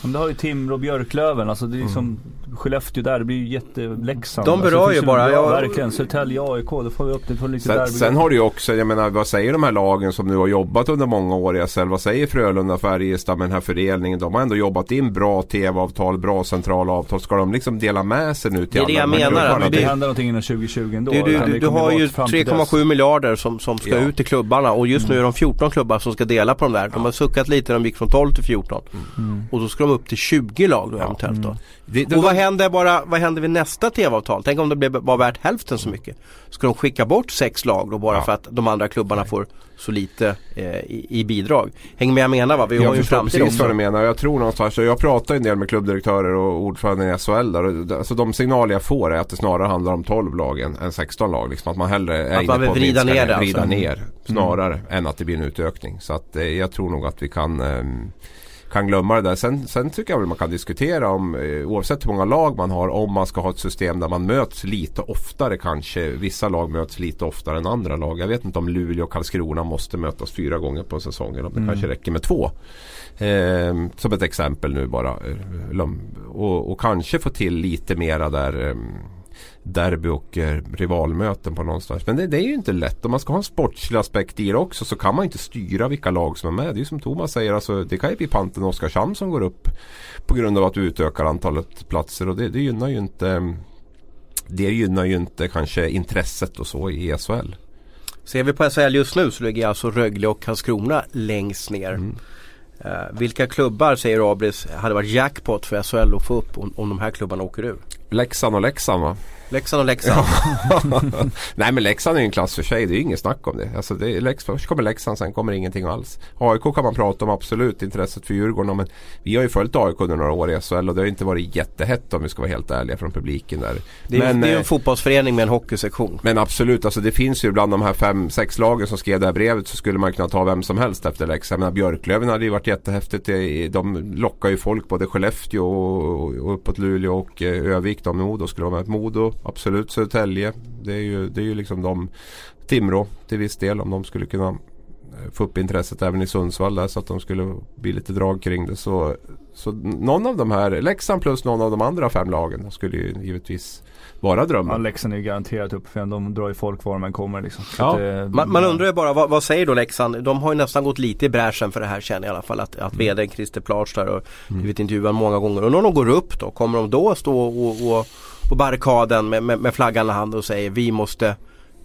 men du har ju Timrå och Björklöven, alltså det är som mm. Skellefteå där, det blir ju jätte-Leksand. De berör alltså, ju bara. Ja, verkligen. Södertälje AIK, då får vi upp det på lite sen, sen har du ju också, jag menar vad säger de här lagen som nu har jobbat under många år i SHL? Vad säger Frölunda, Färjestad med den här fördelningen? De har ändå jobbat in bra TV-avtal, bra centrala avtal. Ska de liksom dela med sig nu till alla? Det är det jag menar. Men det händer någonting innan 2020 ändå. Du, du, du, du har ju 3,7 miljarder som, som ska ja. ut till klubbarna och just nu är de 14 klubbar som ska dela på de där. De har suckat lite när de gick från 12 till 14. Mm. Och då ska de upp till 20 lag då eventuellt då. Mm. Det, det, och vad händer, bara, vad händer vid nästa tv-avtal? Tänk om det blev, var värt hälften så mycket. Ska de skicka bort sex lag då bara ja. för att de andra klubbarna Nej. får så lite eh, i, i, bidrag? Hänger med jag menar va? Vi jag har ju framtid precis vad du menar. Jag tror någonstans, jag pratar en del med klubbdirektörer och ordförande i SHL där. Alltså de signaler jag får är att det snarare handlar om 12 lag än, än 16 lag. Liksom att man hellre är att inne man vill på vrida ner det vrida alltså. ner snarare mm. än att det blir en utökning. Så att eh, jag tror nog att vi kan eh, kan glömma det där. Sen, sen tycker jag väl man kan diskutera om eh, oavsett hur många lag man har om man ska ha ett system där man möts lite oftare kanske. Vissa lag möts lite oftare än andra lag. Jag vet inte om Luleå och Karlskrona måste mötas fyra gånger på säsongen. Om det mm. kanske räcker med två. Eh, som ett exempel nu bara. Eh, och, och, kanske få till lite mera där eh, derby och eh, rivalmöten på någonstans. Men det, det, är ju inte lätt. Om man ska ha en sportslig aspekt i det också så kan man inte styra vilka lag som är med. Det är ju som Thomas säger, alltså, det kan ju bli Panten och Oskarshamn som går upp på grund av att du utökar antalet platser och det, det gynnar ju inte det gynnar ju inte kanske intresset och så i SHL. Ser vi på SHL just nu så ligger alltså Rögle och Karlskrona längst ner. Mm. Eh, vilka klubbar säger Abris hade varit jackpot för SHL att få upp om, om de här klubbarna åker ur? Leksand och Leksand va? Leksand och Leksand. <laughs> Nej men Leksand är ju en klass för sig. Det är ju inget snack om det. Alltså det är Lex, först kommer Leksand, sen kommer ingenting alls. AIK kan man prata om absolut. Intresset för Djurgården. Men vi har ju följt AIK under några år i SHL och det har inte varit jättehett om vi ska vara helt ärliga från publiken där. Det är, men, det är ju en eh, fotbollsförening med en hockeysektion. men absolut, alltså det finns ju bland de här fem, sex lagen som skrev det här brevet så skulle man kunna ta vem som helst efter Leksand. Menar, Björklöven hade ju varit jättehäftigt. De lockar ju folk både Skellefteå och, och uppåt Luleå och eh, Övik. De Modo skulle vara med. Modo, absolut. Södertälje. Det är ju, det är ju liksom de. Timrå till viss del om de skulle kunna eh, få upp intresset även i Sundsvall där så att de skulle bli lite drag kring det. Så, så någon av de här, Leksand plus någon av de andra fem lagen skulle ju givetvis vara Ja, drömmen. Leksand är ju garanterat upp för de drar ju folk var man kommer liksom. Ja. att det- Man, man undrar ju bara vad, vad säger då Leksand? De har ju nästan gått lite i bräschen för det här känner jag i alla fall. Att, att Mm. vdn Christer Plage där och blivit intervjuad många gånger. Och när de går upp då, kommer de då stå och, och, på barrikaden med, med, med flaggan i hand och säger vi måste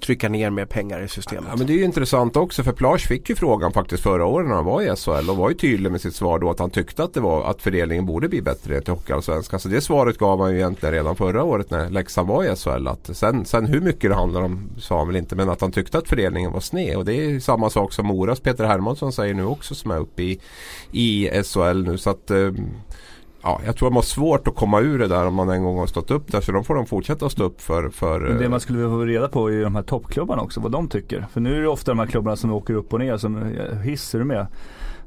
trycka ner mer pengar i systemet. Ja men det är ju intressant också för Plage fick ju frågan faktiskt förra året när han var i SHL och var ju tydlig med sitt svar då att han tyckte att det var att fördelningen borde bli bättre till Hockeyallsvenskan. Så det svaret gav han ju egentligen redan förra året när Leksand var i SHL. Att sen, sen hur mycket det handlar om sa han väl inte men att han tyckte att fördelningen var sned. Och det är samma sak som Moras Peter Hermansson säger nu också som är uppe i, i SHL nu. Så att eh, Ja, jag tror de har svårt att komma ur det där om man en gång har stått upp där. Så de får de fortsätta stå upp för. för Men det eh, man skulle vilja få reda på är ju de här toppklubbarna också, vad de tycker. För nu är det ofta de här klubbarna som åker upp och ner, som eh, hisser du med.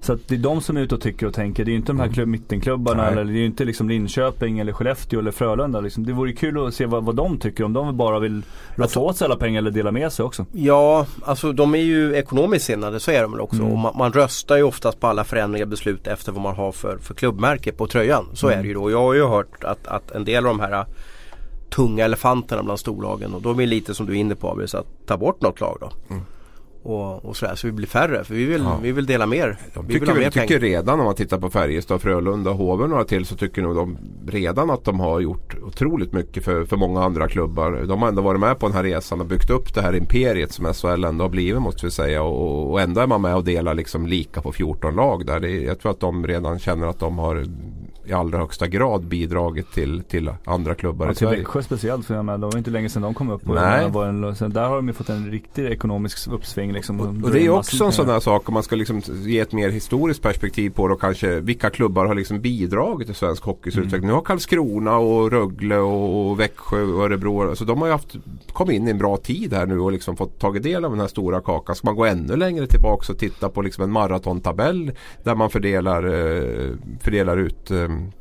Så att det är de som är ute och tycker och tänker. Det är ju inte de här klubb, mittenklubbarna Nej. eller det är ju inte liksom Linköping eller Skellefteå eller Frölunda. Liksom. Det vore kul att se vad, vad de tycker. Om de bara vill roffa åt sig alla pengar eller dela med sig också. Ja, alltså de är ju ekonomiskt sinnade, så är de väl också. Mm. Och man, man röstar ju oftast på alla förändringar och beslut efter vad man har för, för klubbmärke på tröjan. Så Mm. är det ju då. Jag har ju hört att, att en del av de här tunga elefanterna bland storlagen och de är lite som du är inne på Abris, att ta bort något lag då. Och, och sådär, så vi blir färre för vi vill. Ja. vi vill dela mer. De vi vill tycker, ha mer tycker redan om man tittar på Färjestad, Frölunda, och några till så tycker nog de redan att de har gjort otroligt mycket för, för många andra klubbar. De har ändå varit med på den här resan och byggt upp det här imperiet som SHL ändå har blivit måste vi säga. Och, och ändå är man med och delar liksom lika på 14 lag där. Det, jag tror att de redan känner att de har i allra högsta grad bidragit till, till andra klubbar Ja, i till Sverige. Växjö speciellt för jag menar, det var inte länge sedan de kom upp. Och Nej. var en, sen där har de ju fått en riktig ekonomisk uppsving liksom. Och det är också en sån där sak om man ska liksom ge ett mer historiskt perspektiv på och kanske vilka klubbar har liksom bidragit till svensk hockeys Mm. utveckling. Nu har Karlskrona och Rögle och, och Växjö och Örebro. Alltså de har ju haft, kommit in i en bra tid här nu och liksom fått tagit del av den här stora kakan. Ska man gå ännu längre tillbaka och titta på liksom en maratontabell där man fördelar, eh, fördelar ut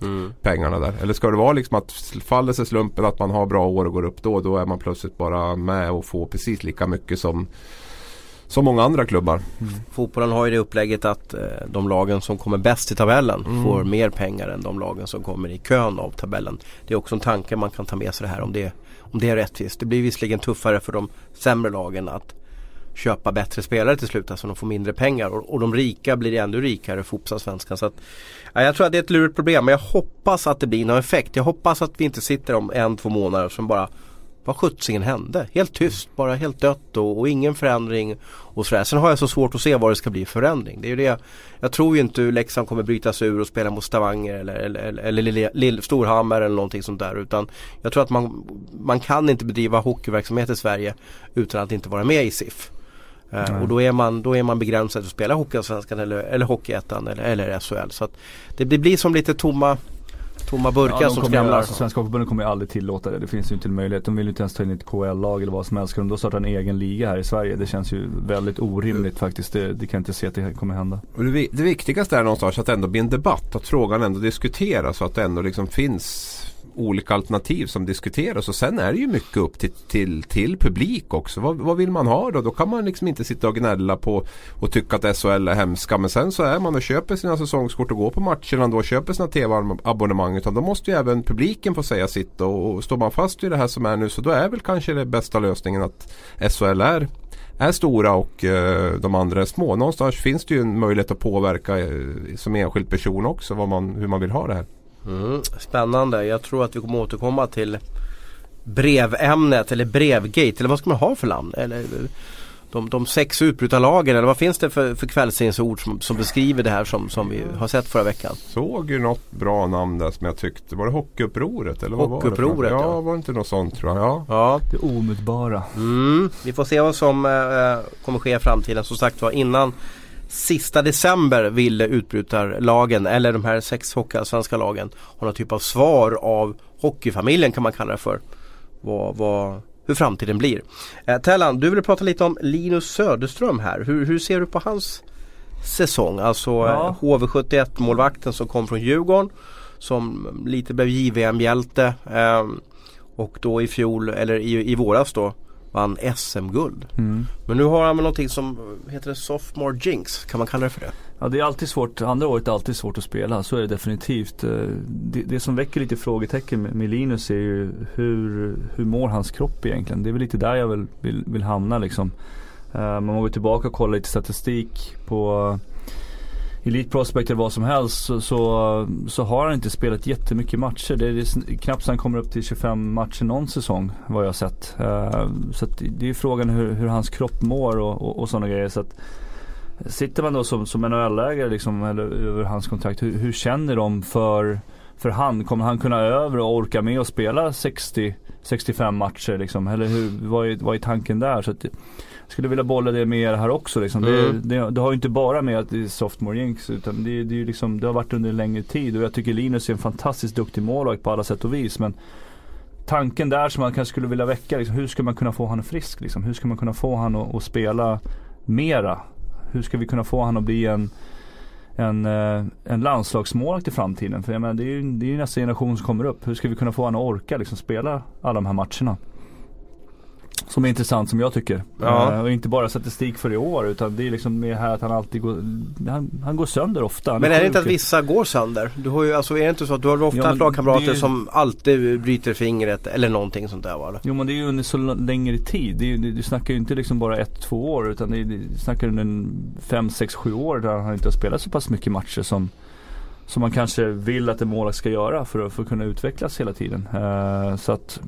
eh, pengarna där? Eller ska det vara liksom att faller sig slumpen att man har bra år och går upp då, då är man plötsligt bara med och får precis lika mycket som som många andra klubbar. Fotbollen har ju det upplägget att eh, de lagen som kommer bäst i tabellen Mm. får mer pengar än de lagen som kommer i kön av tabellen. Det är också en tanke man kan ta med sig det här om det, om det är rättvist. Det blir visserligen tuffare för de sämre lagen att köpa bättre spelare till slut, alltså de får mindre pengar och, och de rika blir ännu rikare fotbollsallsvenskan. Så att, ja, jag tror att det är ett lurigt problem men jag hoppas att det blir någon effekt. Jag hoppas att vi inte sitter om en, två månader som bara vad sjuttsingen hände? Helt tyst, bara helt dött och, och ingen förändring och sådär. Sen har jag så svårt att se vad det ska bli för förändring. Det är ju det. Jag tror ju inte Leksand kommer bryta sig ur och spela mot Stavanger eller, eller, eller, eller Lill- Lill- eller någonting sånt där. Utan jag tror att man, man kan inte bedriva hockeyverksamhet i Sverige utan att inte vara med i SIF. Eh, och då är, man, då är man begränsad att spela Hockeyallsvenskan eller, eller Hockeyettan eller, eller SHL. Så att det, det blir som lite tomma, tomma burkar Ja, som kommer, skramlar. alltså, Svenska Hockeyförbundet kommer ju aldrig tillåta det. Det finns ju inte en möjlighet. De vill ju inte ens ta in ett KL-lag eller vad som helst. Ska de då starta en egen liga här i Sverige? Det känns ju väldigt orimligt faktiskt. Det, det kan jag inte se att det kommer hända. Och det, det viktigaste är någonstans att det ändå blir en debatt. Att frågan ändå diskuteras och att det ändå liksom finns olika alternativ som diskuteras. Och sen är det ju mycket upp till, till, till publik också. Vad, vad vill man ha då? Då kan man liksom inte sitta och gnälla på och tycka att SHL är hemska. Men sen så är man och köper sina säsongskort och går på matcherna då och köper sina tv-abonnemang. Utan då måste ju även publiken få säga sitt. Och, och står man fast vid det här som är nu så då är väl kanske det bästa lösningen att SHL är är stora och eh, de andra är små. Någonstans finns det ju en möjlighet att påverka eh, som enskild person också vad man, hur man vill ha det här. Mm, spännande. Jag tror att vi kommer återkomma till brevämnet eller brevgate eller vad ska man ha för namn? Eller, de, de sex utbrytarlagen eller vad finns det för, för kvällstidningsord som, som beskriver det här som, som vi har sett förra veckan? Såg ju något bra namn där som jag tyckte. Var det Hockeyupproret? Eller vad Hockeyupproret, var det? ja. Ja, var det inte något sånt tror jag. Ja. Ja, Det omutbara. mm. vi får se vad som eh, kommer ske i framtiden. Som sagt var innan sista december ville utbrytarlagen eller de här sex hockeyallsvenska lagen ha någon typ av svar av hockeyfamiljen kan man kalla det för. Vad, vad, hur framtiden blir. Eh, Tellan, du ville prata lite om Linus Söderström här. Hur, hur ser du på hans säsong? Alltså Ja. eh, HV71 målvakten som kom från Djurgården. Som lite blev JVM-hjälte. Eh, och då i fjol, eller i, i våras då, vann SM-guld. Mm. Men nu har han väl någonting som heter det sophomore jinx. Kan man kalla det för det? Ja det är alltid svårt, andra året är alltid svårt att spela, så är det definitivt. Eh, Det, det som väcker lite frågetecken med, med Linus är ju hur, hur mår hans kropp egentligen? Det är väl lite där jag vill, vill, vill hamna liksom. Eh, Man går tillbaka och kollar lite statistik på Elite Prospect eller vad som helst så, så, så har han inte spelat jättemycket matcher. Det är, knappt så han kommer upp till 25 matcher någon säsong vad jag har sett. Uh, så att det- är frågan hur, hur hans kropp mår och, och, och sådana grejer. Så att, Sitter man då som, som NHL-ägare liksom, eller över hans kontrakt, hur, hur känner de för, för han? Kommer han kunna över och orka med och spela 60, 65 matcher liksom? Eller hur, vad, är, vad är tanken där? Så att, skulle vilja bolla det med er här också liksom. Mm. Det, det, det har ju inte bara med att det är sophomore jinx utan det, det, är liksom, det har varit under en längre tid och jag tycker Linus är en fantastiskt duktig målvakt på alla sätt och vis. Men tanken där som man kanske skulle vilja väcka, liksom, hur ska man kunna få han frisk? Liksom? Hur ska man kunna få han att, att spela mera? Hur ska vi kunna få han att bli en, en, eh, en landslagsmålvakt i framtiden? För jag menar, det är ju det är ju nästa generation som kommer upp. Hur ska vi kunna få han att orka liksom, spela alla de här matcherna? Som är intressant som jag tycker. Ja. Eh, och inte bara statistik för i år utan det är liksom mer här att han alltid går, han, han går sönder ofta. Men är det inte att vissa går sönder? Du har ju, alltså är det inte så att du har ofta Ja, men lagkamrater det är som alltid bryter fingret eller någonting sånt där va? Jo men det är ju under så längre tid. Det är, det, du snackar ju inte liksom bara ett, två år utan det, är- du snackar under fem, sex, sju år där han inte har spelat så pass mycket matcher som som man kanske vill att en målvakt ska göra för att, för att kunna utvecklas hela tiden. Eh, så att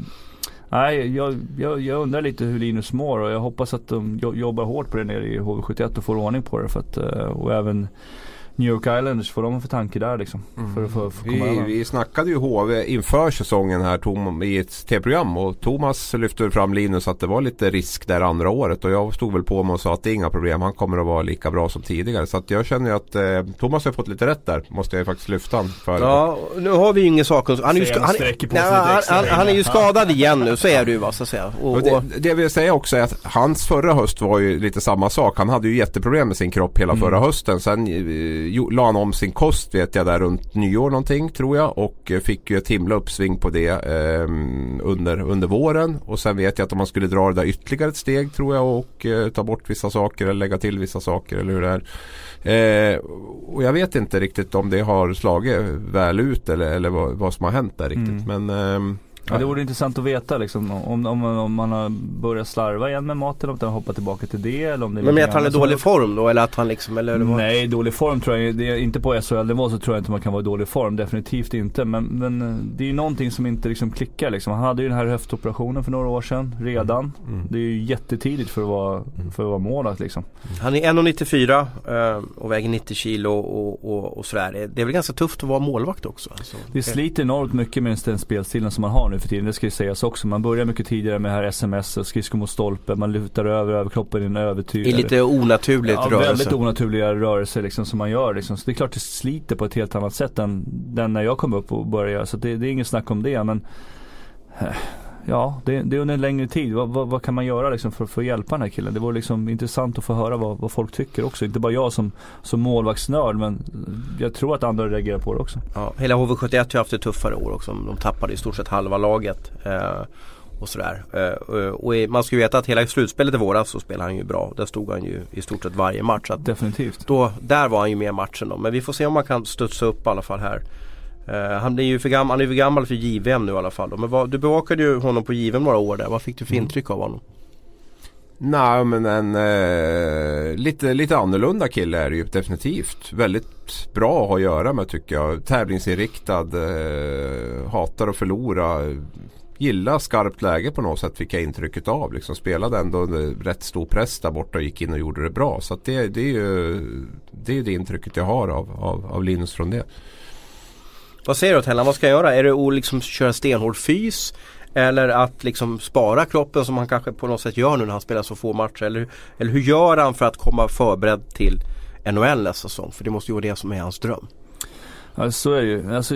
Nej, jag, jag, jag undrar lite hur Linus mår och jag hoppas att de jobbar hårt på det nere i HV71 och får ordning på det. För att, eh, och även New York Islanders, vad de har för tanke där liksom. För att få, få komma Vi, över. vi snackade ju HV inför säsongen här Tom, i ett tv-program och Thomas lyfte fram Linus att det var lite risk där andra året och jag stod väl på mig och sa att det är inga problem. Han kommer att vara lika bra som tidigare. Så att jag känner ju att eh, Thomas har fått lite rätt där. Måste jag ju faktiskt lyfta han för. Ja, nu har vi ju ingen sakkunskap. Han, är ju ska- han han, nej, han, han, han är ju skadad igen nu, så är det ju va så att säga. Och, Och det, det jag vill säga också är att hans förra höst var ju lite samma sak. Han hade ju jätteproblem med sin kropp hela förra hösten. Sen eh, jo, la han om sin kost vet jag där runt nyår någonting tror jag. Och eh, fick ju ett himla uppsving på det eh, under, under våren. Och sen vet jag att om man skulle dra det där ytterligare ett steg tror jag och eh, ta bort vissa saker eller lägga till vissa saker eller hur det är. Eh, och jag vet inte riktigt om det har slagit väl ut eller, eller vad, vad som har hänt där riktigt. Men ehm, Ja, det vore intressant att veta liksom, om, om, om man har börjat slarva igen med maten, om man har hoppat tillbaka till det eller om det är men med att han är dålig form då eller att han liksom eller vad? Nej, dålig form tror jag det är inte på SHL-nivå så tror jag inte man kan vara i dålig form. Definitivt inte. Men, men eh, det är ju någonting som inte liksom klickar liksom. Han hade ju den här höftoperationen för några år sedan redan. Mm. Det är ju jättetidigt för att vara, för att vara målvakt liksom. Han är 1,94 eh, och väger 90 kilo och, och, och sådär. Det- Det är väl ganska tufft att vara målvakt också. Alltså. Det sliter enormt mycket med den spelstilen som man har nu för tiden. Det ska ju sägas också. Man börjar mycket tidigare med här sms skridskor mot stolpe. Man lutar över överkroppen i en övertyg. Det är lite onaturligt Ja, rörelse. väldigt onaturliga rörelser liksom som man gör liksom. Så det är klart det sliter på ett helt annat sätt än den när jag kom upp och började göra. Så det, det är inget snack om det men Ja, det, det är under en längre tid. Vad, vad, vad kan man göra liksom för, för att hjälpa den här killen? Det vore liksom intressant att få höra vad, vad folk tycker också. Inte bara jag som, som målvaktsnörd men jag tror att andra reagerar på det också. Ja, hela HV71 har haft ett tuffare år också. De tappade i stort sett halva laget. Eh, och sådär. Eh, och man ska ju veta att hela slutspelet i våras så spelade han ju bra. Där stod han ju i stort sett varje match. Definitivt. då, där var han ju med i matchen då. Men vi får se om man kan studsa upp i alla fall här. Eh, han, är ju för gammal, han är för gammal för JVM nu i alla fall. Då. Men vad, du bevakade ju honom på JVM några år där. Vad fick du för intryck av honom? Nej men en eh, lite, lite annorlunda kille är det ju definitivt. Väldigt bra att ha att göra med tycker jag. Tävlingsinriktad, eh, hatar att förlora. gilla skarpt läge på något sätt fick jag intrycket av. Liksom spelade ändå under rätt stor press där borta och gick in och gjorde det bra. Så det, det är ju det, är det intrycket jag har av, av, av Linus från det. Vad säger du Tellan, vad ska jag göra? Är det att liksom köra stenhård fys? Eller att liksom spara kroppen som han kanske på något sätt gör nu när han spelar så få matcher? Eller, eller hur gör han för att komma förberedd till NHL nästa säsong? För det måste ju vara det som är hans dröm. Ja, så är det ju. Alltså,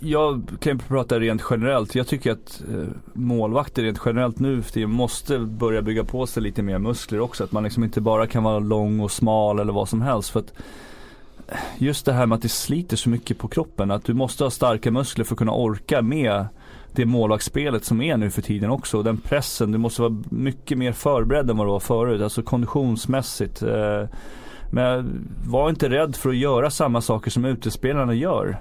jag kan ju prata rent generellt. Jag tycker att eh, målvakter rent generellt nu för måste börja bygga på sig lite mer muskler också. Att man liksom inte bara kan vara lång och smal eller vad som helst. För att just det här med att det sliter så mycket på kroppen. Att du måste ha starka muskler för att kunna orka med det målvaktsspelet som är nu för tiden också. Den pressen, du måste vara mycket mer förberedd än vad du var förut. Alltså konditionsmässigt. Eh, men var inte rädd för att göra samma saker som utespelarna gör.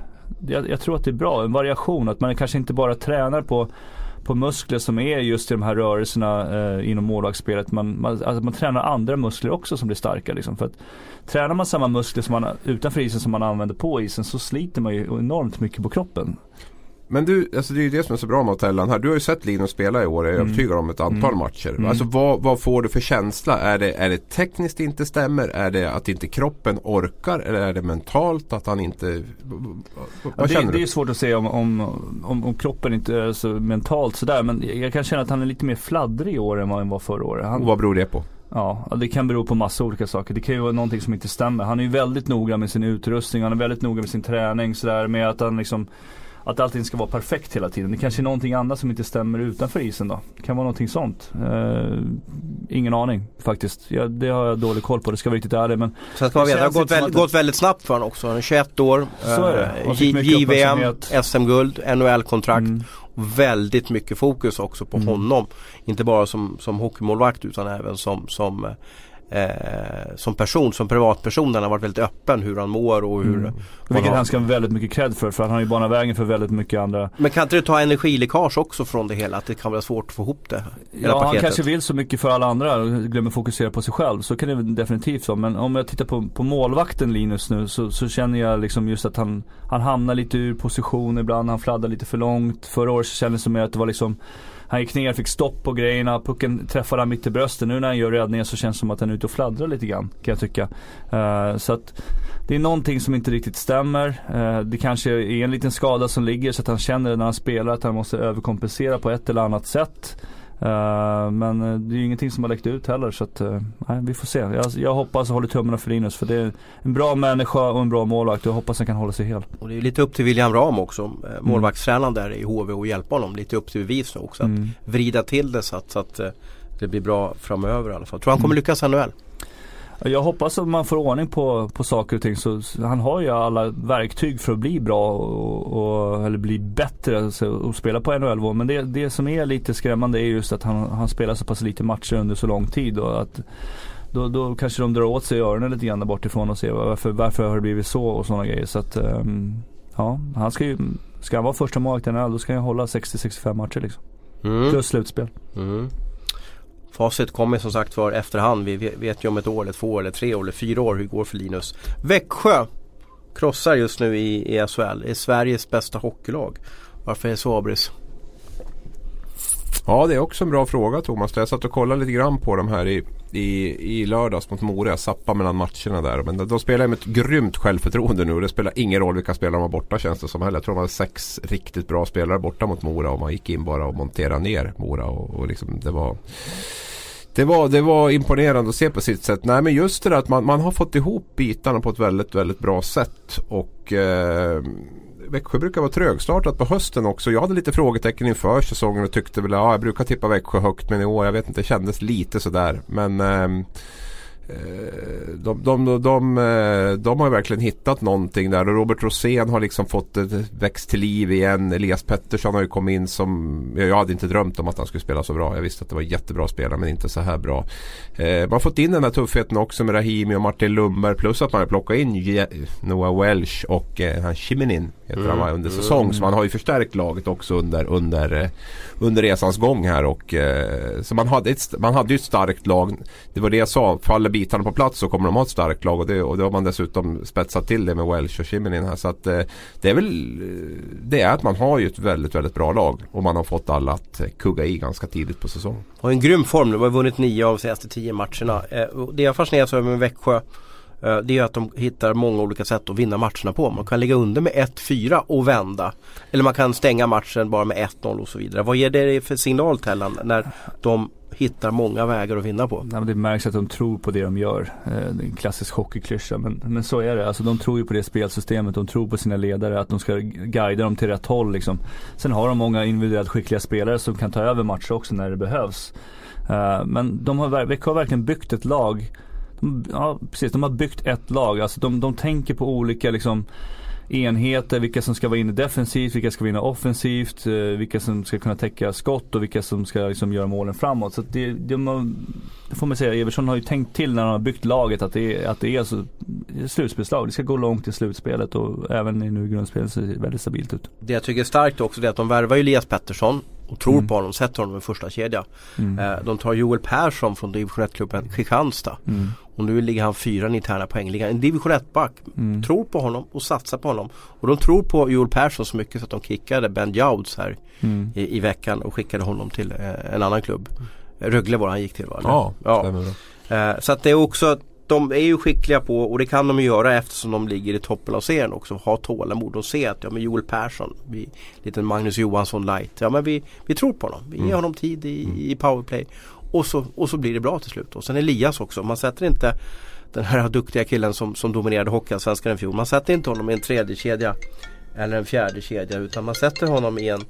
Jag, jag, tror att det är bra, en variation. Att man kanske inte bara tränar på, på muskler som är just i de här rörelserna eh, inom målvaktsspelet. Man, man, alltså man tränar andra muskler också som blir starka. Liksom. För att, tränar man samma muskler som man, utanför isen som man använder på isen så sliter man ju enormt mycket på kroppen. Men du, alltså det är ju det som är så bra med Hotellan här. Du har ju sett Linus spela i år, jag är mm. övertygad om ett antal mm. matcher. Mm. Alltså vad, vad, får du för känsla? Är det, är det tekniskt inte stämmer? Är det att inte kroppen orkar? Eller är det mentalt att han inte... Vad ja, känner det, du? Det är svårt att säga om, om, om, om kroppen inte är så mentalt sådär. Men jag kan känna att han är lite mer fladdrig i år än vad han var förra året. Han, Och vad beror det på? Ja, det kan bero på massa olika saker. Det kan ju vara någonting som inte stämmer. Han är ju väldigt noga med sin utrustning, han är väldigt noga med sin träning sådär med att han liksom att allting ska vara perfekt hela tiden. Det kanske är någonting annat som inte stämmer utanför isen då. Det kan vara någonting sånt. Uh, ingen aning faktiskt. Ja, det har jag dålig koll på, det ska vara riktigt ärligt. Men Sen ska man veta, det har gått, väldigt, gått väldigt snabbt för honom också. Han är 21 år, Så är det. JVM, SM-guld, NHL-kontrakt. Mm. Väldigt mycket fokus också på mm. honom. Inte bara som, som hockeymålvakt utan även som, som eh, som person, som privatperson. Han har varit väldigt öppen hur han mår och hur mm. Vilket han ska ha väldigt mycket cred för, för han har ju banat vägen för väldigt mycket andra Men kan inte det ta energiläckage också från det hela? Att det kan vara svårt att få ihop det? Ja, paketet. han kanske vill så mycket för alla andra och glömmer fokusera på sig själv. Så kan det definitivt vara. Men om jag tittar på, på målvakten Linus nu så, så, känner jag liksom just att han, han hamnar lite ur position ibland. Han fladdrar lite för långt. Förra året så kändes det som att det var liksom han gick ner, fick stopp på grejerna, pucken träffade han mitt i bröstet. Nu när han gör räddningen så känns det som att han är ute och fladdrar lite grann kan jag tycka. Uh, så att det är någonting som inte riktigt stämmer. Uh, det kanske är en liten skada som ligger så att han känner när han spelar att han måste överkompensera på ett eller annat sätt. Uh, men uh, det är ju ingenting som har läckt ut heller så att, uh, nej, vi får se. Jag, jag hoppas och håller tummarna för Linus för det är en bra människa och en bra målvakt och jag hoppas han kan hålla sig hel. Och det är lite upp till William Ram också, mm. målvaktstränaren där i HV och hjälpa honom. Lite upp till bevis också. Att mm. vrida till det så att, så att det blir bra framöver i alla fall. Tror han kommer mm. lyckas i NHL? Jag hoppas att man får ordning på, på saker och ting. Så han har ju alla verktyg för att bli bra och, och eller bli bättre alltså, och spela på NHL-nivå. Men det, det som är lite skrämmande är just att han, han spelar så pass lite matcher under så lång tid. Och att då, då kanske de drar åt sig öronen lite grann där bortifrån och ser varför, varför har det blivit så och sådana grejer. Så att um, ja, han ska ju, ska han vara första målvakt i NHL då ska han hålla 60-65 matcher liksom. Mm. Plus slutspel. Mm. Facit kommer som sagt för efterhand. Vi vet ju om ett år, eller två eller tre år eller fyra år hur det går för Linus. Växjö krossar just nu i, i SHL. är Sveriges bästa hockeylag. Varför är det så Abris? Ja det är också en bra fråga Thomas. Jag satt och kollade lite grann på de här i, i, i lördags mot Mora. Jag zappade mellan matcherna där. Men de spelar med ett grymt självförtroende nu. Det spelar ingen roll vilka spelare de har borta känns det som heller. Jag tror de hade sex riktigt bra spelare borta mot Mora. Och man gick in bara och monterade ner Mora. Och, och liksom det var det var, det var imponerande att se på sitt sätt. Nej men just det där att man, man har fått ihop bitarna på ett väldigt, väldigt bra sätt. Och eh, Växjö brukar vara trögstartat på hösten också. Jag hade lite frågetecken inför säsongen och tyckte väl, ja jag brukar tippa Växjö högt men i år, jag vet inte, det kändes lite sådär. Men eh, Eh, de, de, de, de, eh, de har verkligen hittat någonting där och Robert Rosén har liksom fått växt till liv igen. Elias Pettersson har ju kommit in som Jag hade inte drömt om att han skulle spela så bra. Jag visste att det var jättebra spelare men inte så här bra. Eh, man har fått in den här tuffheten också med Rahimi och Martin Lundberg plus att man har plockat in Noah Welsh och eh, han Chiminin heter mm. han under säsong. Mm. Så man har ju förstärkt laget också under, under, under resans gång här. Och, eh, så man hade, ett, man hade ju ett starkt lag. Det var det jag sa. Faller bitarna på plats så kommer de ha ett starkt lag och det, och det har man dessutom spetsat till det med Welsh och Shiminin här. Så att eh, det är väl eh, det är att man har ju ett väldigt, väldigt bra lag och man har fått alla att eh, kugga i ganska tidigt på säsongen. Har en grym form nu, de har vunnit nio av de senaste tio matcherna. Eh, det jag fascineras över med Växjö Eh, det är att de hittar många olika sätt att vinna matcherna på. Man kan ligga under med 1-4 och vända. Eller man kan stänga matchen bara med 1-0 och så vidare. Vad ger det för signal Tellan när de hittar många vägar att vinna på? Nej, det märks att de tror på det de gör. Eh, det är en klassisk hockeyklyscha men, men så är det. Alltså, de tror ju på det spelsystemet. De tror på sina ledare att de ska guida dem till rätt håll. Liksom. Sen har de många individuellt skickliga spelare som kan ta över matcher också när det behövs. Eh, men de har, Växjö har verkligen byggt ett lag ja, precis, de har byggt ett lag. Alltså de, de tänker på olika liksom, enheter, vilka som ska vara inne defensivt, vilka ska vara inne offensivt, eh, vilka som ska kunna täcka skott och vilka som ska liksom, göra målen framåt. Så det, det, det får man säga, Everson har ju tänkt till när han har byggt laget att det är, att det är alltså slutspelslag. Det ska gå långt i slutspelet och även i nu grundspelet ser det väldigt stabilt ut. Det jag tycker är starkt också är att de värvar ju Elias Pettersson och tror mm. på honom, sätter honom i första kedja. Mm. Eh, de tar Joel Persson från division 1-klubben Kristianstad. Mm. Och nu ligger han fyra i interna poängligan. En division 1-back. Mm. Tror på honom och satsar på honom. Och de tror på Joel Persson så mycket så att de kickade Ben Jouds här mm. i, i, veckan och skickade honom till eh, en annan klubb. Rögle var han gick till va? Ja, ja. Eh, så att det är också de är ju skickliga på och det kan de ju göra eftersom de ligger i toppen av serien också. Ha tålamod och se att ja men Joel Persson, vi, lite Magnus Johansson light. Ja men vi, vi tror på honom. Vi ger mm. honom tid i, mm. i powerplay. Och så, och så blir det bra till slut. Och sen Elias också. Man sätter inte den här duktiga killen som, som dominerade Hockeyallsvenskan i fjol. Man sätter inte honom i en tredje kedja eller en fjärde kedja utan man sätter honom i en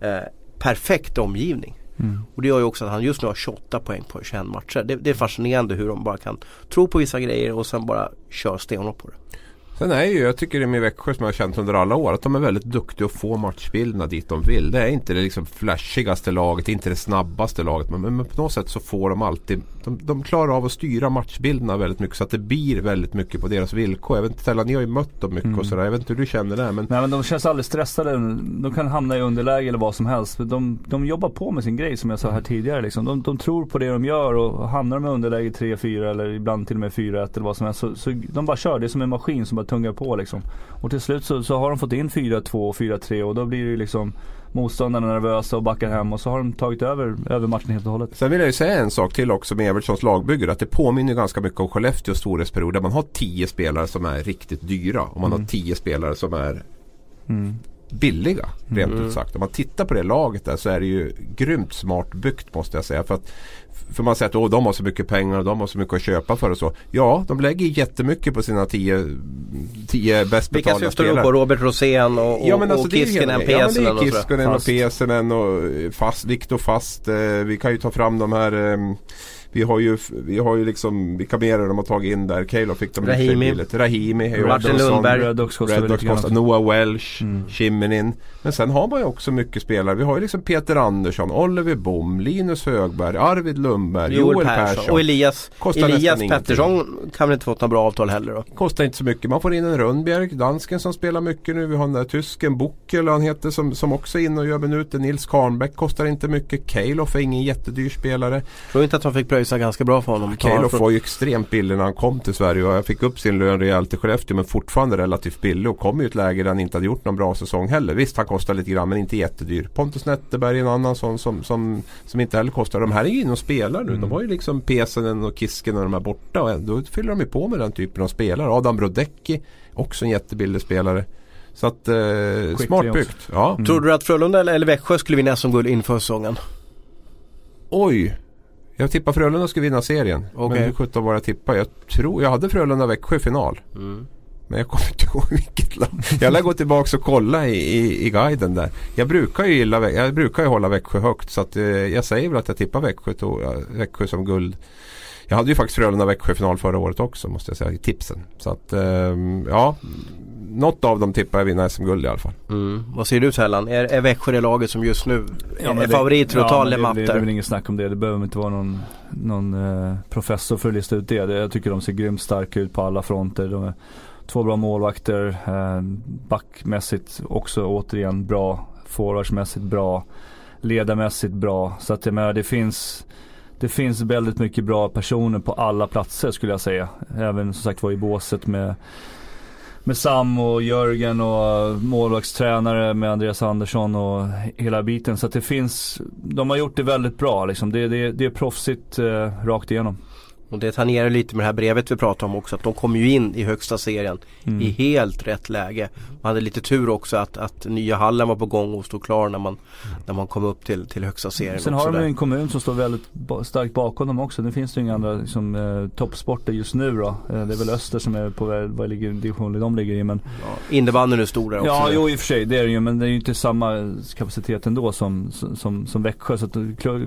eh, perfekt omgivning. Mm. Och det gör ju också att han just nu har 28 poäng på 21 matcher. Det, det, är fascinerande hur de bara kan tro på vissa grejer och sen bara kör stenhårt på det. Sen är ju, jag tycker det med Växjö som jag har känt under alla år att de är väldigt duktiga att få matchbilderna dit de vill. Det är inte det liksom flashigaste laget, inte det snabbaste laget. Men, men på något sätt så får de alltid, de, de, klarar av att styra matchbilderna väldigt mycket så att det blir väldigt mycket på deras villkor. Jag vet inte, ni har ju mött dem mycket mm. och sådär. Jag vet inte hur du känner det. Men... Nej men de känns aldrig stressade. De kan hamna i underläge eller vad som helst. De, de jobbar på med sin grej som jag sa här tidigare. Liksom. De, de tror på det de gör och hamnar de i underläge 3-4 eller ibland till och med 4-1 eller vad som helst. Så, så de bara kör. Det är som en maskin som bara tungar på liksom. Och till slut så, så har de fått in 4-2 och 4-3 och då blir det ju liksom motståndarna nervösa och backar hem och så har de tagit över, över matchen helt och hållet. Sen vill jag ju säga en sak till också med Evertssons lagbygge. Att det påminner ganska mycket om Skellefteås storhetsperiod där man har 10 spelare som är riktigt dyra och man mm. har 10 spelare som är mm billiga. Rent mm. ut sagt. Om man tittar på det laget där så är det ju grymt smart byggt måste jag säga. För att för man säger att oh, de har så mycket pengar och de har så mycket att köpa för och så. Ja, de lägger jättemycket på sina tio, tio bäst betalda Vilka syftar du på? Robert Rosén och, och, ja, men alltså, och Kiskinen, Pesenen? Ja, men det är Kiskinen och, Pesenen och fast, Viktor Fast. Eh, vi kan ju ta fram de här eh, vi har ju, vi har ju liksom vilka mer de har tagit in där. Calo fick de Rahimi. billigt. Rahimi. Martin Lundberg. Redux kostar Noah Welsh. Mm. Men sen har man ju också mycket spelare. Vi har ju liksom Peter Andersson, Oliver Bom, Linus Högberg, Arvid Lundberg, Joel, Joel Persson. Persson. Och Elias, Elias Pettersson kan väl inte fått några bra avtal heller då? Kostar inte så mycket. Man får in en Rönnbjerg, dansken som spelar mycket nu. Vi har den där tysken, Buckel han heter som, som också är inne och gör minuter. Nils Karnbäck kostar inte mycket. Kalof är ingen jättedyr spelare. Tror inte att de fick pröjsa ganska bra för honom. Kalof var ju extremt billig när han kom till Sverige och jag fick upp sin lön rejält i Skellefteå men fortfarande relativt billig och kom i ett läge där han inte hade gjort någon bra säsong heller. Visst han kostar lite grann men inte jättedyr. Pontus Netterberg är en annan sån som, som, som inte heller kostar. De här är ju inne och spelar nu. Mm. De har ju liksom Pesenen och Kisken och de är borta och då fyller de ju på med den typen av spelare. Adam Brodecki också en jättebillig spelare. Så att eh, smart byggt. Ja. Mm. Tror du att Frölunda eller Växjö skulle vinna SM-guld inför säsongen? Oj, jag tippar Frölunda skulle vinna serien. Okay. Men hur sjutton var jag tippade? Jag tror jag hade Frölunda-Växjö final. Mm. Men jag kommer inte <laughs> ihåg vilket lag. Jag lär gå tillbaka och kolla i, i, i guiden där. Jag brukar ju gilla Jag brukar ju hålla Växjö högt. Så att, eh, jag säger väl att jag tippar Växjö, to, Växjö som guld. Jag hade ju faktiskt Frölunda-Växjö final förra året också måste jag säga i tipsen. Så att eh, ja något av dem tippar jag vinna SM-guld i alla fall. Mm. Vad säger du Tellan? Är, är Växjö det laget som just nu ja, är favorit för att ta Matte? Det, är väl inget snack om det. Det behöver inte vara någon, någon eh, professor för att lista ut det. Jag tycker de ser grymt starka ut på alla fronter. De är två bra målvakter. Eh, backmässigt också återigen bra. Forwardsmässigt bra. Ledarmässigt bra. Så att jag menar det finns det finns väldigt mycket bra personer på alla platser skulle jag säga. Även som sagt var i båset med med Sam och Jörgen och eh, målvaktstränare med Andreas Andersson och hela biten. Så att det finns, de har gjort det väldigt bra liksom. Det, det, det är proffsigt eh, rakt igenom. Och det tangerar lite med det här brevet vi pratade om också att de kom ju in i högsta serien mm. i helt rätt läge. Man hade lite tur också att, att nya hallen var på gång och stod klar när man, när man kom upp till, till högsta serien. Sen har de en kommun som står väldigt starkt bakom dem också. Nu finns det ju inga andra liksom, eh, toppsporter just nu då. Eh, det är väl Öster som är på vad ligger, division de ligger i men ja, Innebandyn är stor där också. Ja, jo i och för sig det är det ju men det är ju inte samma kapacitet ändå som, som, som Växjö. Så att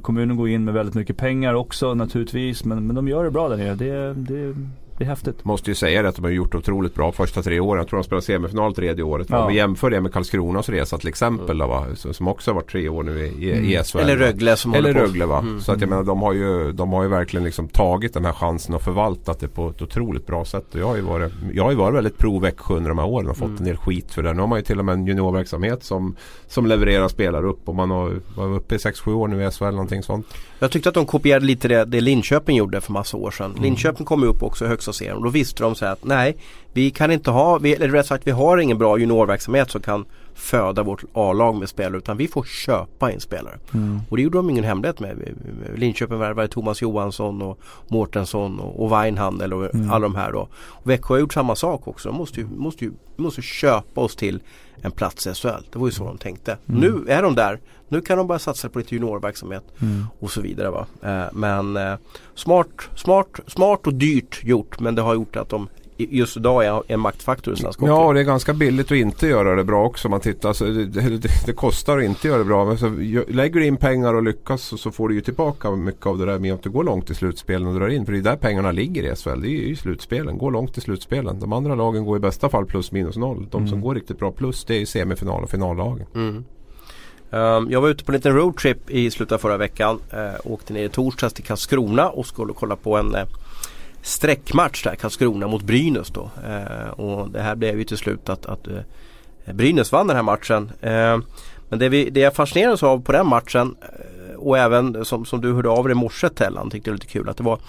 kommunen går in med väldigt mycket pengar också naturligtvis men, men de gör det bra där nere. Det, det, det är häftigt. Måste ju säga det att de har gjort otroligt bra första tre åren. Jag tror de spelar semifinal tredje året. Ja. Om vi jämför det med Karlskronas resa till exempel. Då, va? Som också har varit tre år nu i, mm. i SHL. Eller Rögle som Eller Rögle va. Mm. Så att jag menar de har, ju, de har ju verkligen liksom tagit den här chansen och förvaltat det på ett otroligt bra sätt. Och jag har ju varit, jag har ju varit väldigt pro Växjö under de här åren och fått mm. en del skit för det. Nu har man ju till och med en juniorverksamhet som, som levererar spelare upp. Och man har varit uppe i 6-7 år nu i SHL någonting sånt. Jag tyckte att de kopierade lite det, det Linköping gjorde för massa år sedan. Mm. Linköping kom ju upp också i högsta serien och då visste de så att nej vi kan inte ha, vi, eller rätt sagt vi har ingen bra juniorverksamhet som kan föda vårt A-lag med spelare utan vi får köpa in spelare. Mm. Och det gjorde de ingen hemlighet med. Linköping värvade Thomas Johansson och Mårtensson och, Weinhandel och mm. alla de här då. Och Växjö har gjort samma sak också. De måste ju, måste ju, måste köpa oss till en plats i SHL. Det var ju så de tänkte. Mm. Nu är de där. Nu kan de börja satsa på lite juniorverksamhet mm. och så vidare. Va? Eh, men eh, smart, smart, smart och dyrt gjort men det har gjort att de just idag är en maktfaktor i svensk hockey. Ja, och det är ganska billigt att inte göra det bra också. Man tittar, alltså, det, det, det, kostar att inte göra det bra. Men så, lägger du in pengar och lyckas så, så, får du ju tillbaka mycket av det där med att du går långt i slutspelen och drar in. För det är där pengarna ligger i SHL. Det är ju slutspelen. Gå långt i slutspelen. De andra lagen går i bästa fall plus minus noll. De mm. som går riktigt bra plus det är semifinal och finallagen. Mm. Um, jag var ute på en liten roadtrip i slutet av förra veckan. Uh, åkte ner i torsdags till Karlskrona och skulle kolla på en uh, streckmatch där, Karlskrona mot Brynäs då. Eh, och det här blev ju till slut att, att eh, Brynäs vann den här matchen. Eh, men det, vi, det jag fascinerades av på den matchen eh, och även som, som du hörde av dig i morse Tellan tyckte det var lite kul att det var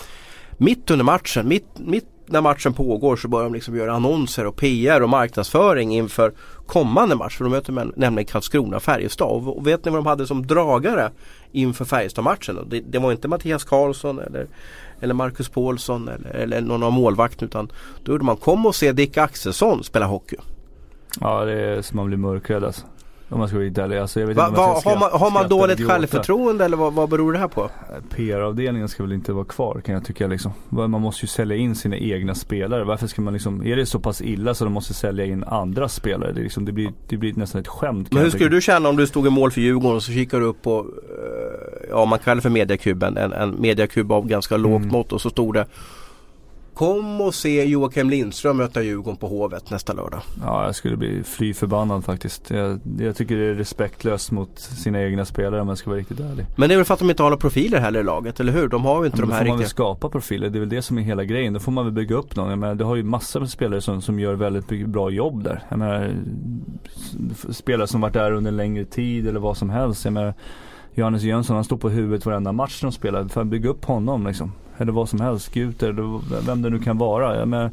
mitt under matchen, mitt, mitt när matchen pågår så börjar de liksom göra annonser och PR och marknadsföring inför kommande match. För de möter nämligen Karlskrona-Färjestad. Och, vet ni vad de hade som dragare inför Färjestad-matchen? Det, det, var inte Mattias Karlsson eller eller Marcus Paulsson eller, eller någon av målvakten utan då gjorde man kom och se Dick Axelsson spela hockey. Ja det är som man blir mörkrädd alltså. Om man ska vara ärlig. Alltså, jag vet va, inte va, har man, har man dåligt självförtroende eller vad, vad beror det här på? PR-avdelningen ska väl inte vara kvar kan jag tycka liksom. Man måste ju sälja in sina egna spelare. Varför ska man liksom, är det så pass illa så de måste sälja in andra spelare? Det, liksom, det, blir, det blir nästan ett skämt. Men hur skulle du känna om du stod i mål för Djurgården och så kikar du upp på, uh, ja man kallar det för mediakuben, en, en mediakub av ganska lågt mm. mått och så stod det Kom och se Joakim Lindström möta Djurgården på Hovet nästa lördag. Ja, jag skulle bli fly förbannad faktiskt. Jag, jag, tycker det är respektlöst mot sina egna spelare om jag ska vara riktigt ärlig. Men det är väl för att de inte har några profiler heller i laget, eller hur? De har ju inte ja, de här riktiga... Då får man väl skapa profiler, det är väl det som är hela grejen. Då får man väl bygga upp någon. Jag menar, du har ju massor med spelare som, som gör väldigt bra jobb där. Jag menar, spelare som varit där under en längre tid eller vad som helst. Jag menar, Johannes Jönsson han står på huvudet varenda match de spelar. För att bygga upp honom liksom. Eller vad som helst, Guter eller vem det nu kan vara. Jag menar,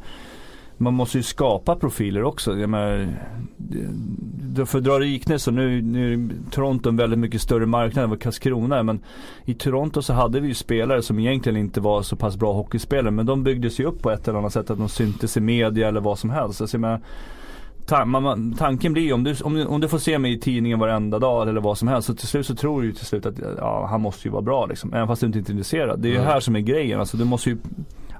man måste ju skapa profiler också. Jag menar, för att dra liknelse så nu, nu är Toronto en väldigt mycket större marknad än vad Karlskrona är. Men i Toronto så hade vi ju spelare som egentligen inte var så pass bra hockeyspelare. Men de byggdes ju upp på ett eller annat sätt. Att de syntes i media eller vad som helst. Alltså, jag menar, tanken blir om du, om, om du får se mig i tidningen varenda dag eller vad som helst. Så till slut så tror du ju till slut att ja, han måste ju vara bra liksom. Även fast du inte är intresserad. Det är ju mm. här som är grejen. Alltså du måste ju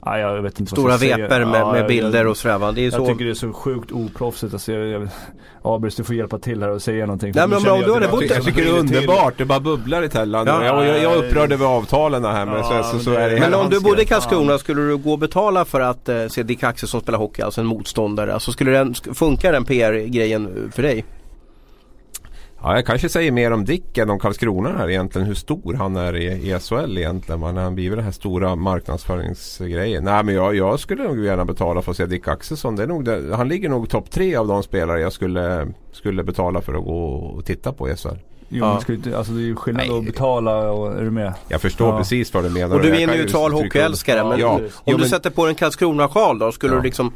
Ja, jag vet inte Stora veper med, ja, med, bilder jag, och sådär det är Jag så... tycker det är så sjukt oproffsigt. Alltså, jag, jag, Abris du får hjälpa till här och säga någonting. Nej, men, men, jag, jag, jag tycker det är underbart. Det bara bubblar i Tellan. Ja, jag, jag, jag upprörde över avtalen här. Men, ja, så, så, så är det men om du bodde i Karlskrona skulle du gå och betala för att eh, se Dick Axelsson spela hockey, alltså en motståndare. Alltså skulle den, funkar den PR-grejen för dig? Ja, jag kanske säger mer om Dick än om Karlskrona här egentligen. Hur stor han är i, i SHL egentligen. Man, han blir den här stora marknadsföringsgrejen. Nej men jag, jag skulle nog gärna betala för att se Dick Axelsson. Det är nog det, han ligger nog topp tre av de spelare jag skulle, skulle betala för att gå och titta på i SHL. Jo, Ja. ska inte, alltså det är ju skillnad Nej. att betala och, är du med? Jag förstår Ja. precis vad du menar. Och du är en neutral hockeyälskare men Ja. om Jo, du men- sätter på en Karlskrona-sjal då skulle Ja. du liksom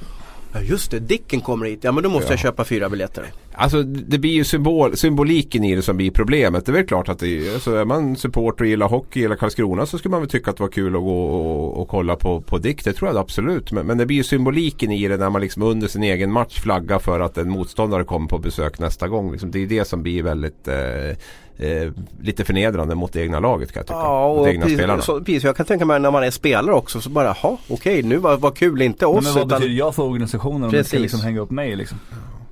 Ja just det, Dicken kommer hit. Ja men då måste Ja. jag köpa fyra biljetter. Alltså det blir ju symbol, symboliken i det som blir problemet. Det är väl klart att det är, alltså, är man supporter och gillar hockey, gillar Karlskrona så skulle man väl tycka att det var kul att gå och, och kolla på, på Dick. Det tror jag absolut. Men, men det blir ju symboliken i det när man liksom under sin egen match flaggar för att en motståndare kommer på besök nästa gång. Liksom, det är det som blir väldigt eh, eh, lite förnedrande mot det egna laget kan jag tycka. Ja och mot egna spelarna. precis, så, precis, jag kan tänka mig när man är spelare också så bara jaha okej nu var, var kul inte oss men vad utan betyder jag för organisationen om de ska Precis. liksom hänga upp mig liksom?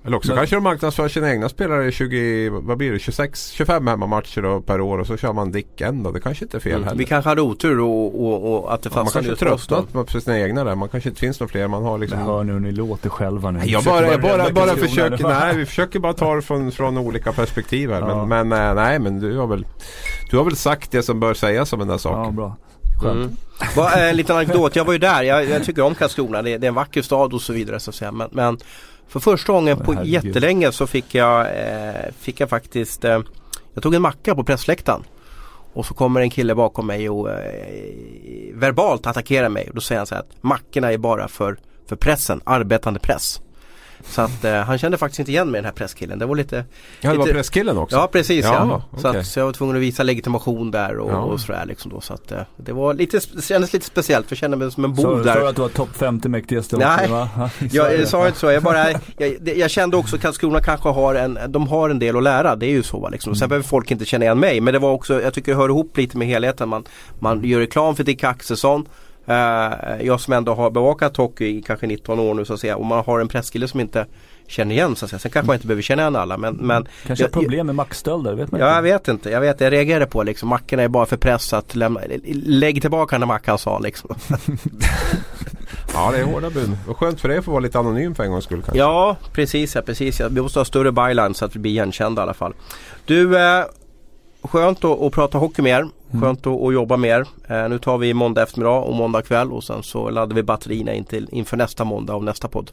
Eller också Men- kanske de marknadsför sina egna spelare i 20, vad blir det, 26, 25 hemmamatcher då per år och så kör man Dick en då. Det kanske inte är fel Mm, heller. Vi kanske hade otur och, och, och att det Ja, man fastnade kanske just tröttnat på sina egna där. Man kanske inte finns några fler. Man har liksom... Men hör nu ni låter själva nu. Jag bara, jag bara, bara Karlskrona. försöker, nej vi försöker bara ta det från, från olika perspektiv här. Ja. Men, men eh, nej men du har väl Du har väl sagt det som bör sägas om den där Ja, saken. bra. Skönt. Mm. Bara, eh, en liten <laughs> anekdot, jag var ju där. Jag, jag tycker om Karlskrona. Det, det är en vacker stad och så vidare så att säga. Men, men för första gången på herregud. jättelänge så fick jag, eh, fick jag faktiskt eh, Jag tog en macka på pressläktaren. Och så kommer en kille bakom mig och eh, verbalt attackerar mig. Och då säger han så här att mackorna är bara för, för pressen, arbetande press. Så att eh, han kände faktiskt inte igen mig den här presskillen. Det var lite Ja det var Lite- presskillen också. Ja precis ja. Ja, Så, okej. att, så jag var tvungen att visa legitimation där och, Ja. och sådär liksom då. Så att eh, det var lite, kändes lite speciellt för jag kände mig som en bov sa du där. att du var topp 50 mäktigaste Nej. va? <laughs> Ja, Jag, sa inte så, jag bara, jag, jag kände också att Karlskrona kanske har en, de har en del att lära, det är ju så va liksom. Sen behöver folk inte känna igen mig men det var också, jag tycker det hör ihop lite med helheten. Man, man gör reklam för Dick Axelsson. Eh, jag som ändå har bevakat hockey i kanske 19 år nu så att säga och man har en presskille som inte känner igen så att säga. Sen kanske man inte behöver känna igen alla men, men Kanske har jag- problem med maxstölder, vet man Ja, jag inte. vet inte. Jag vet, jag reagerade på liksom. Mackorna är bara för press att lämna, lägg tillbaka när Mackan sa liksom. <laughs> Ja det är hårda bud. Vad skönt för dig att få vara lite anonym för en gångs skull kanske. Ja, precis ja, precis ja. Vi måste ha större byline så att vi blir igenkända i alla fall. Du, eh, skönt att, att prata hockey med er. Skönt att, att jobba med er. Eh, nu tar vi måndag eftermiddag och måndag kväll och sen så laddar vi batterierna in till, inför nästa måndag och nästa podd.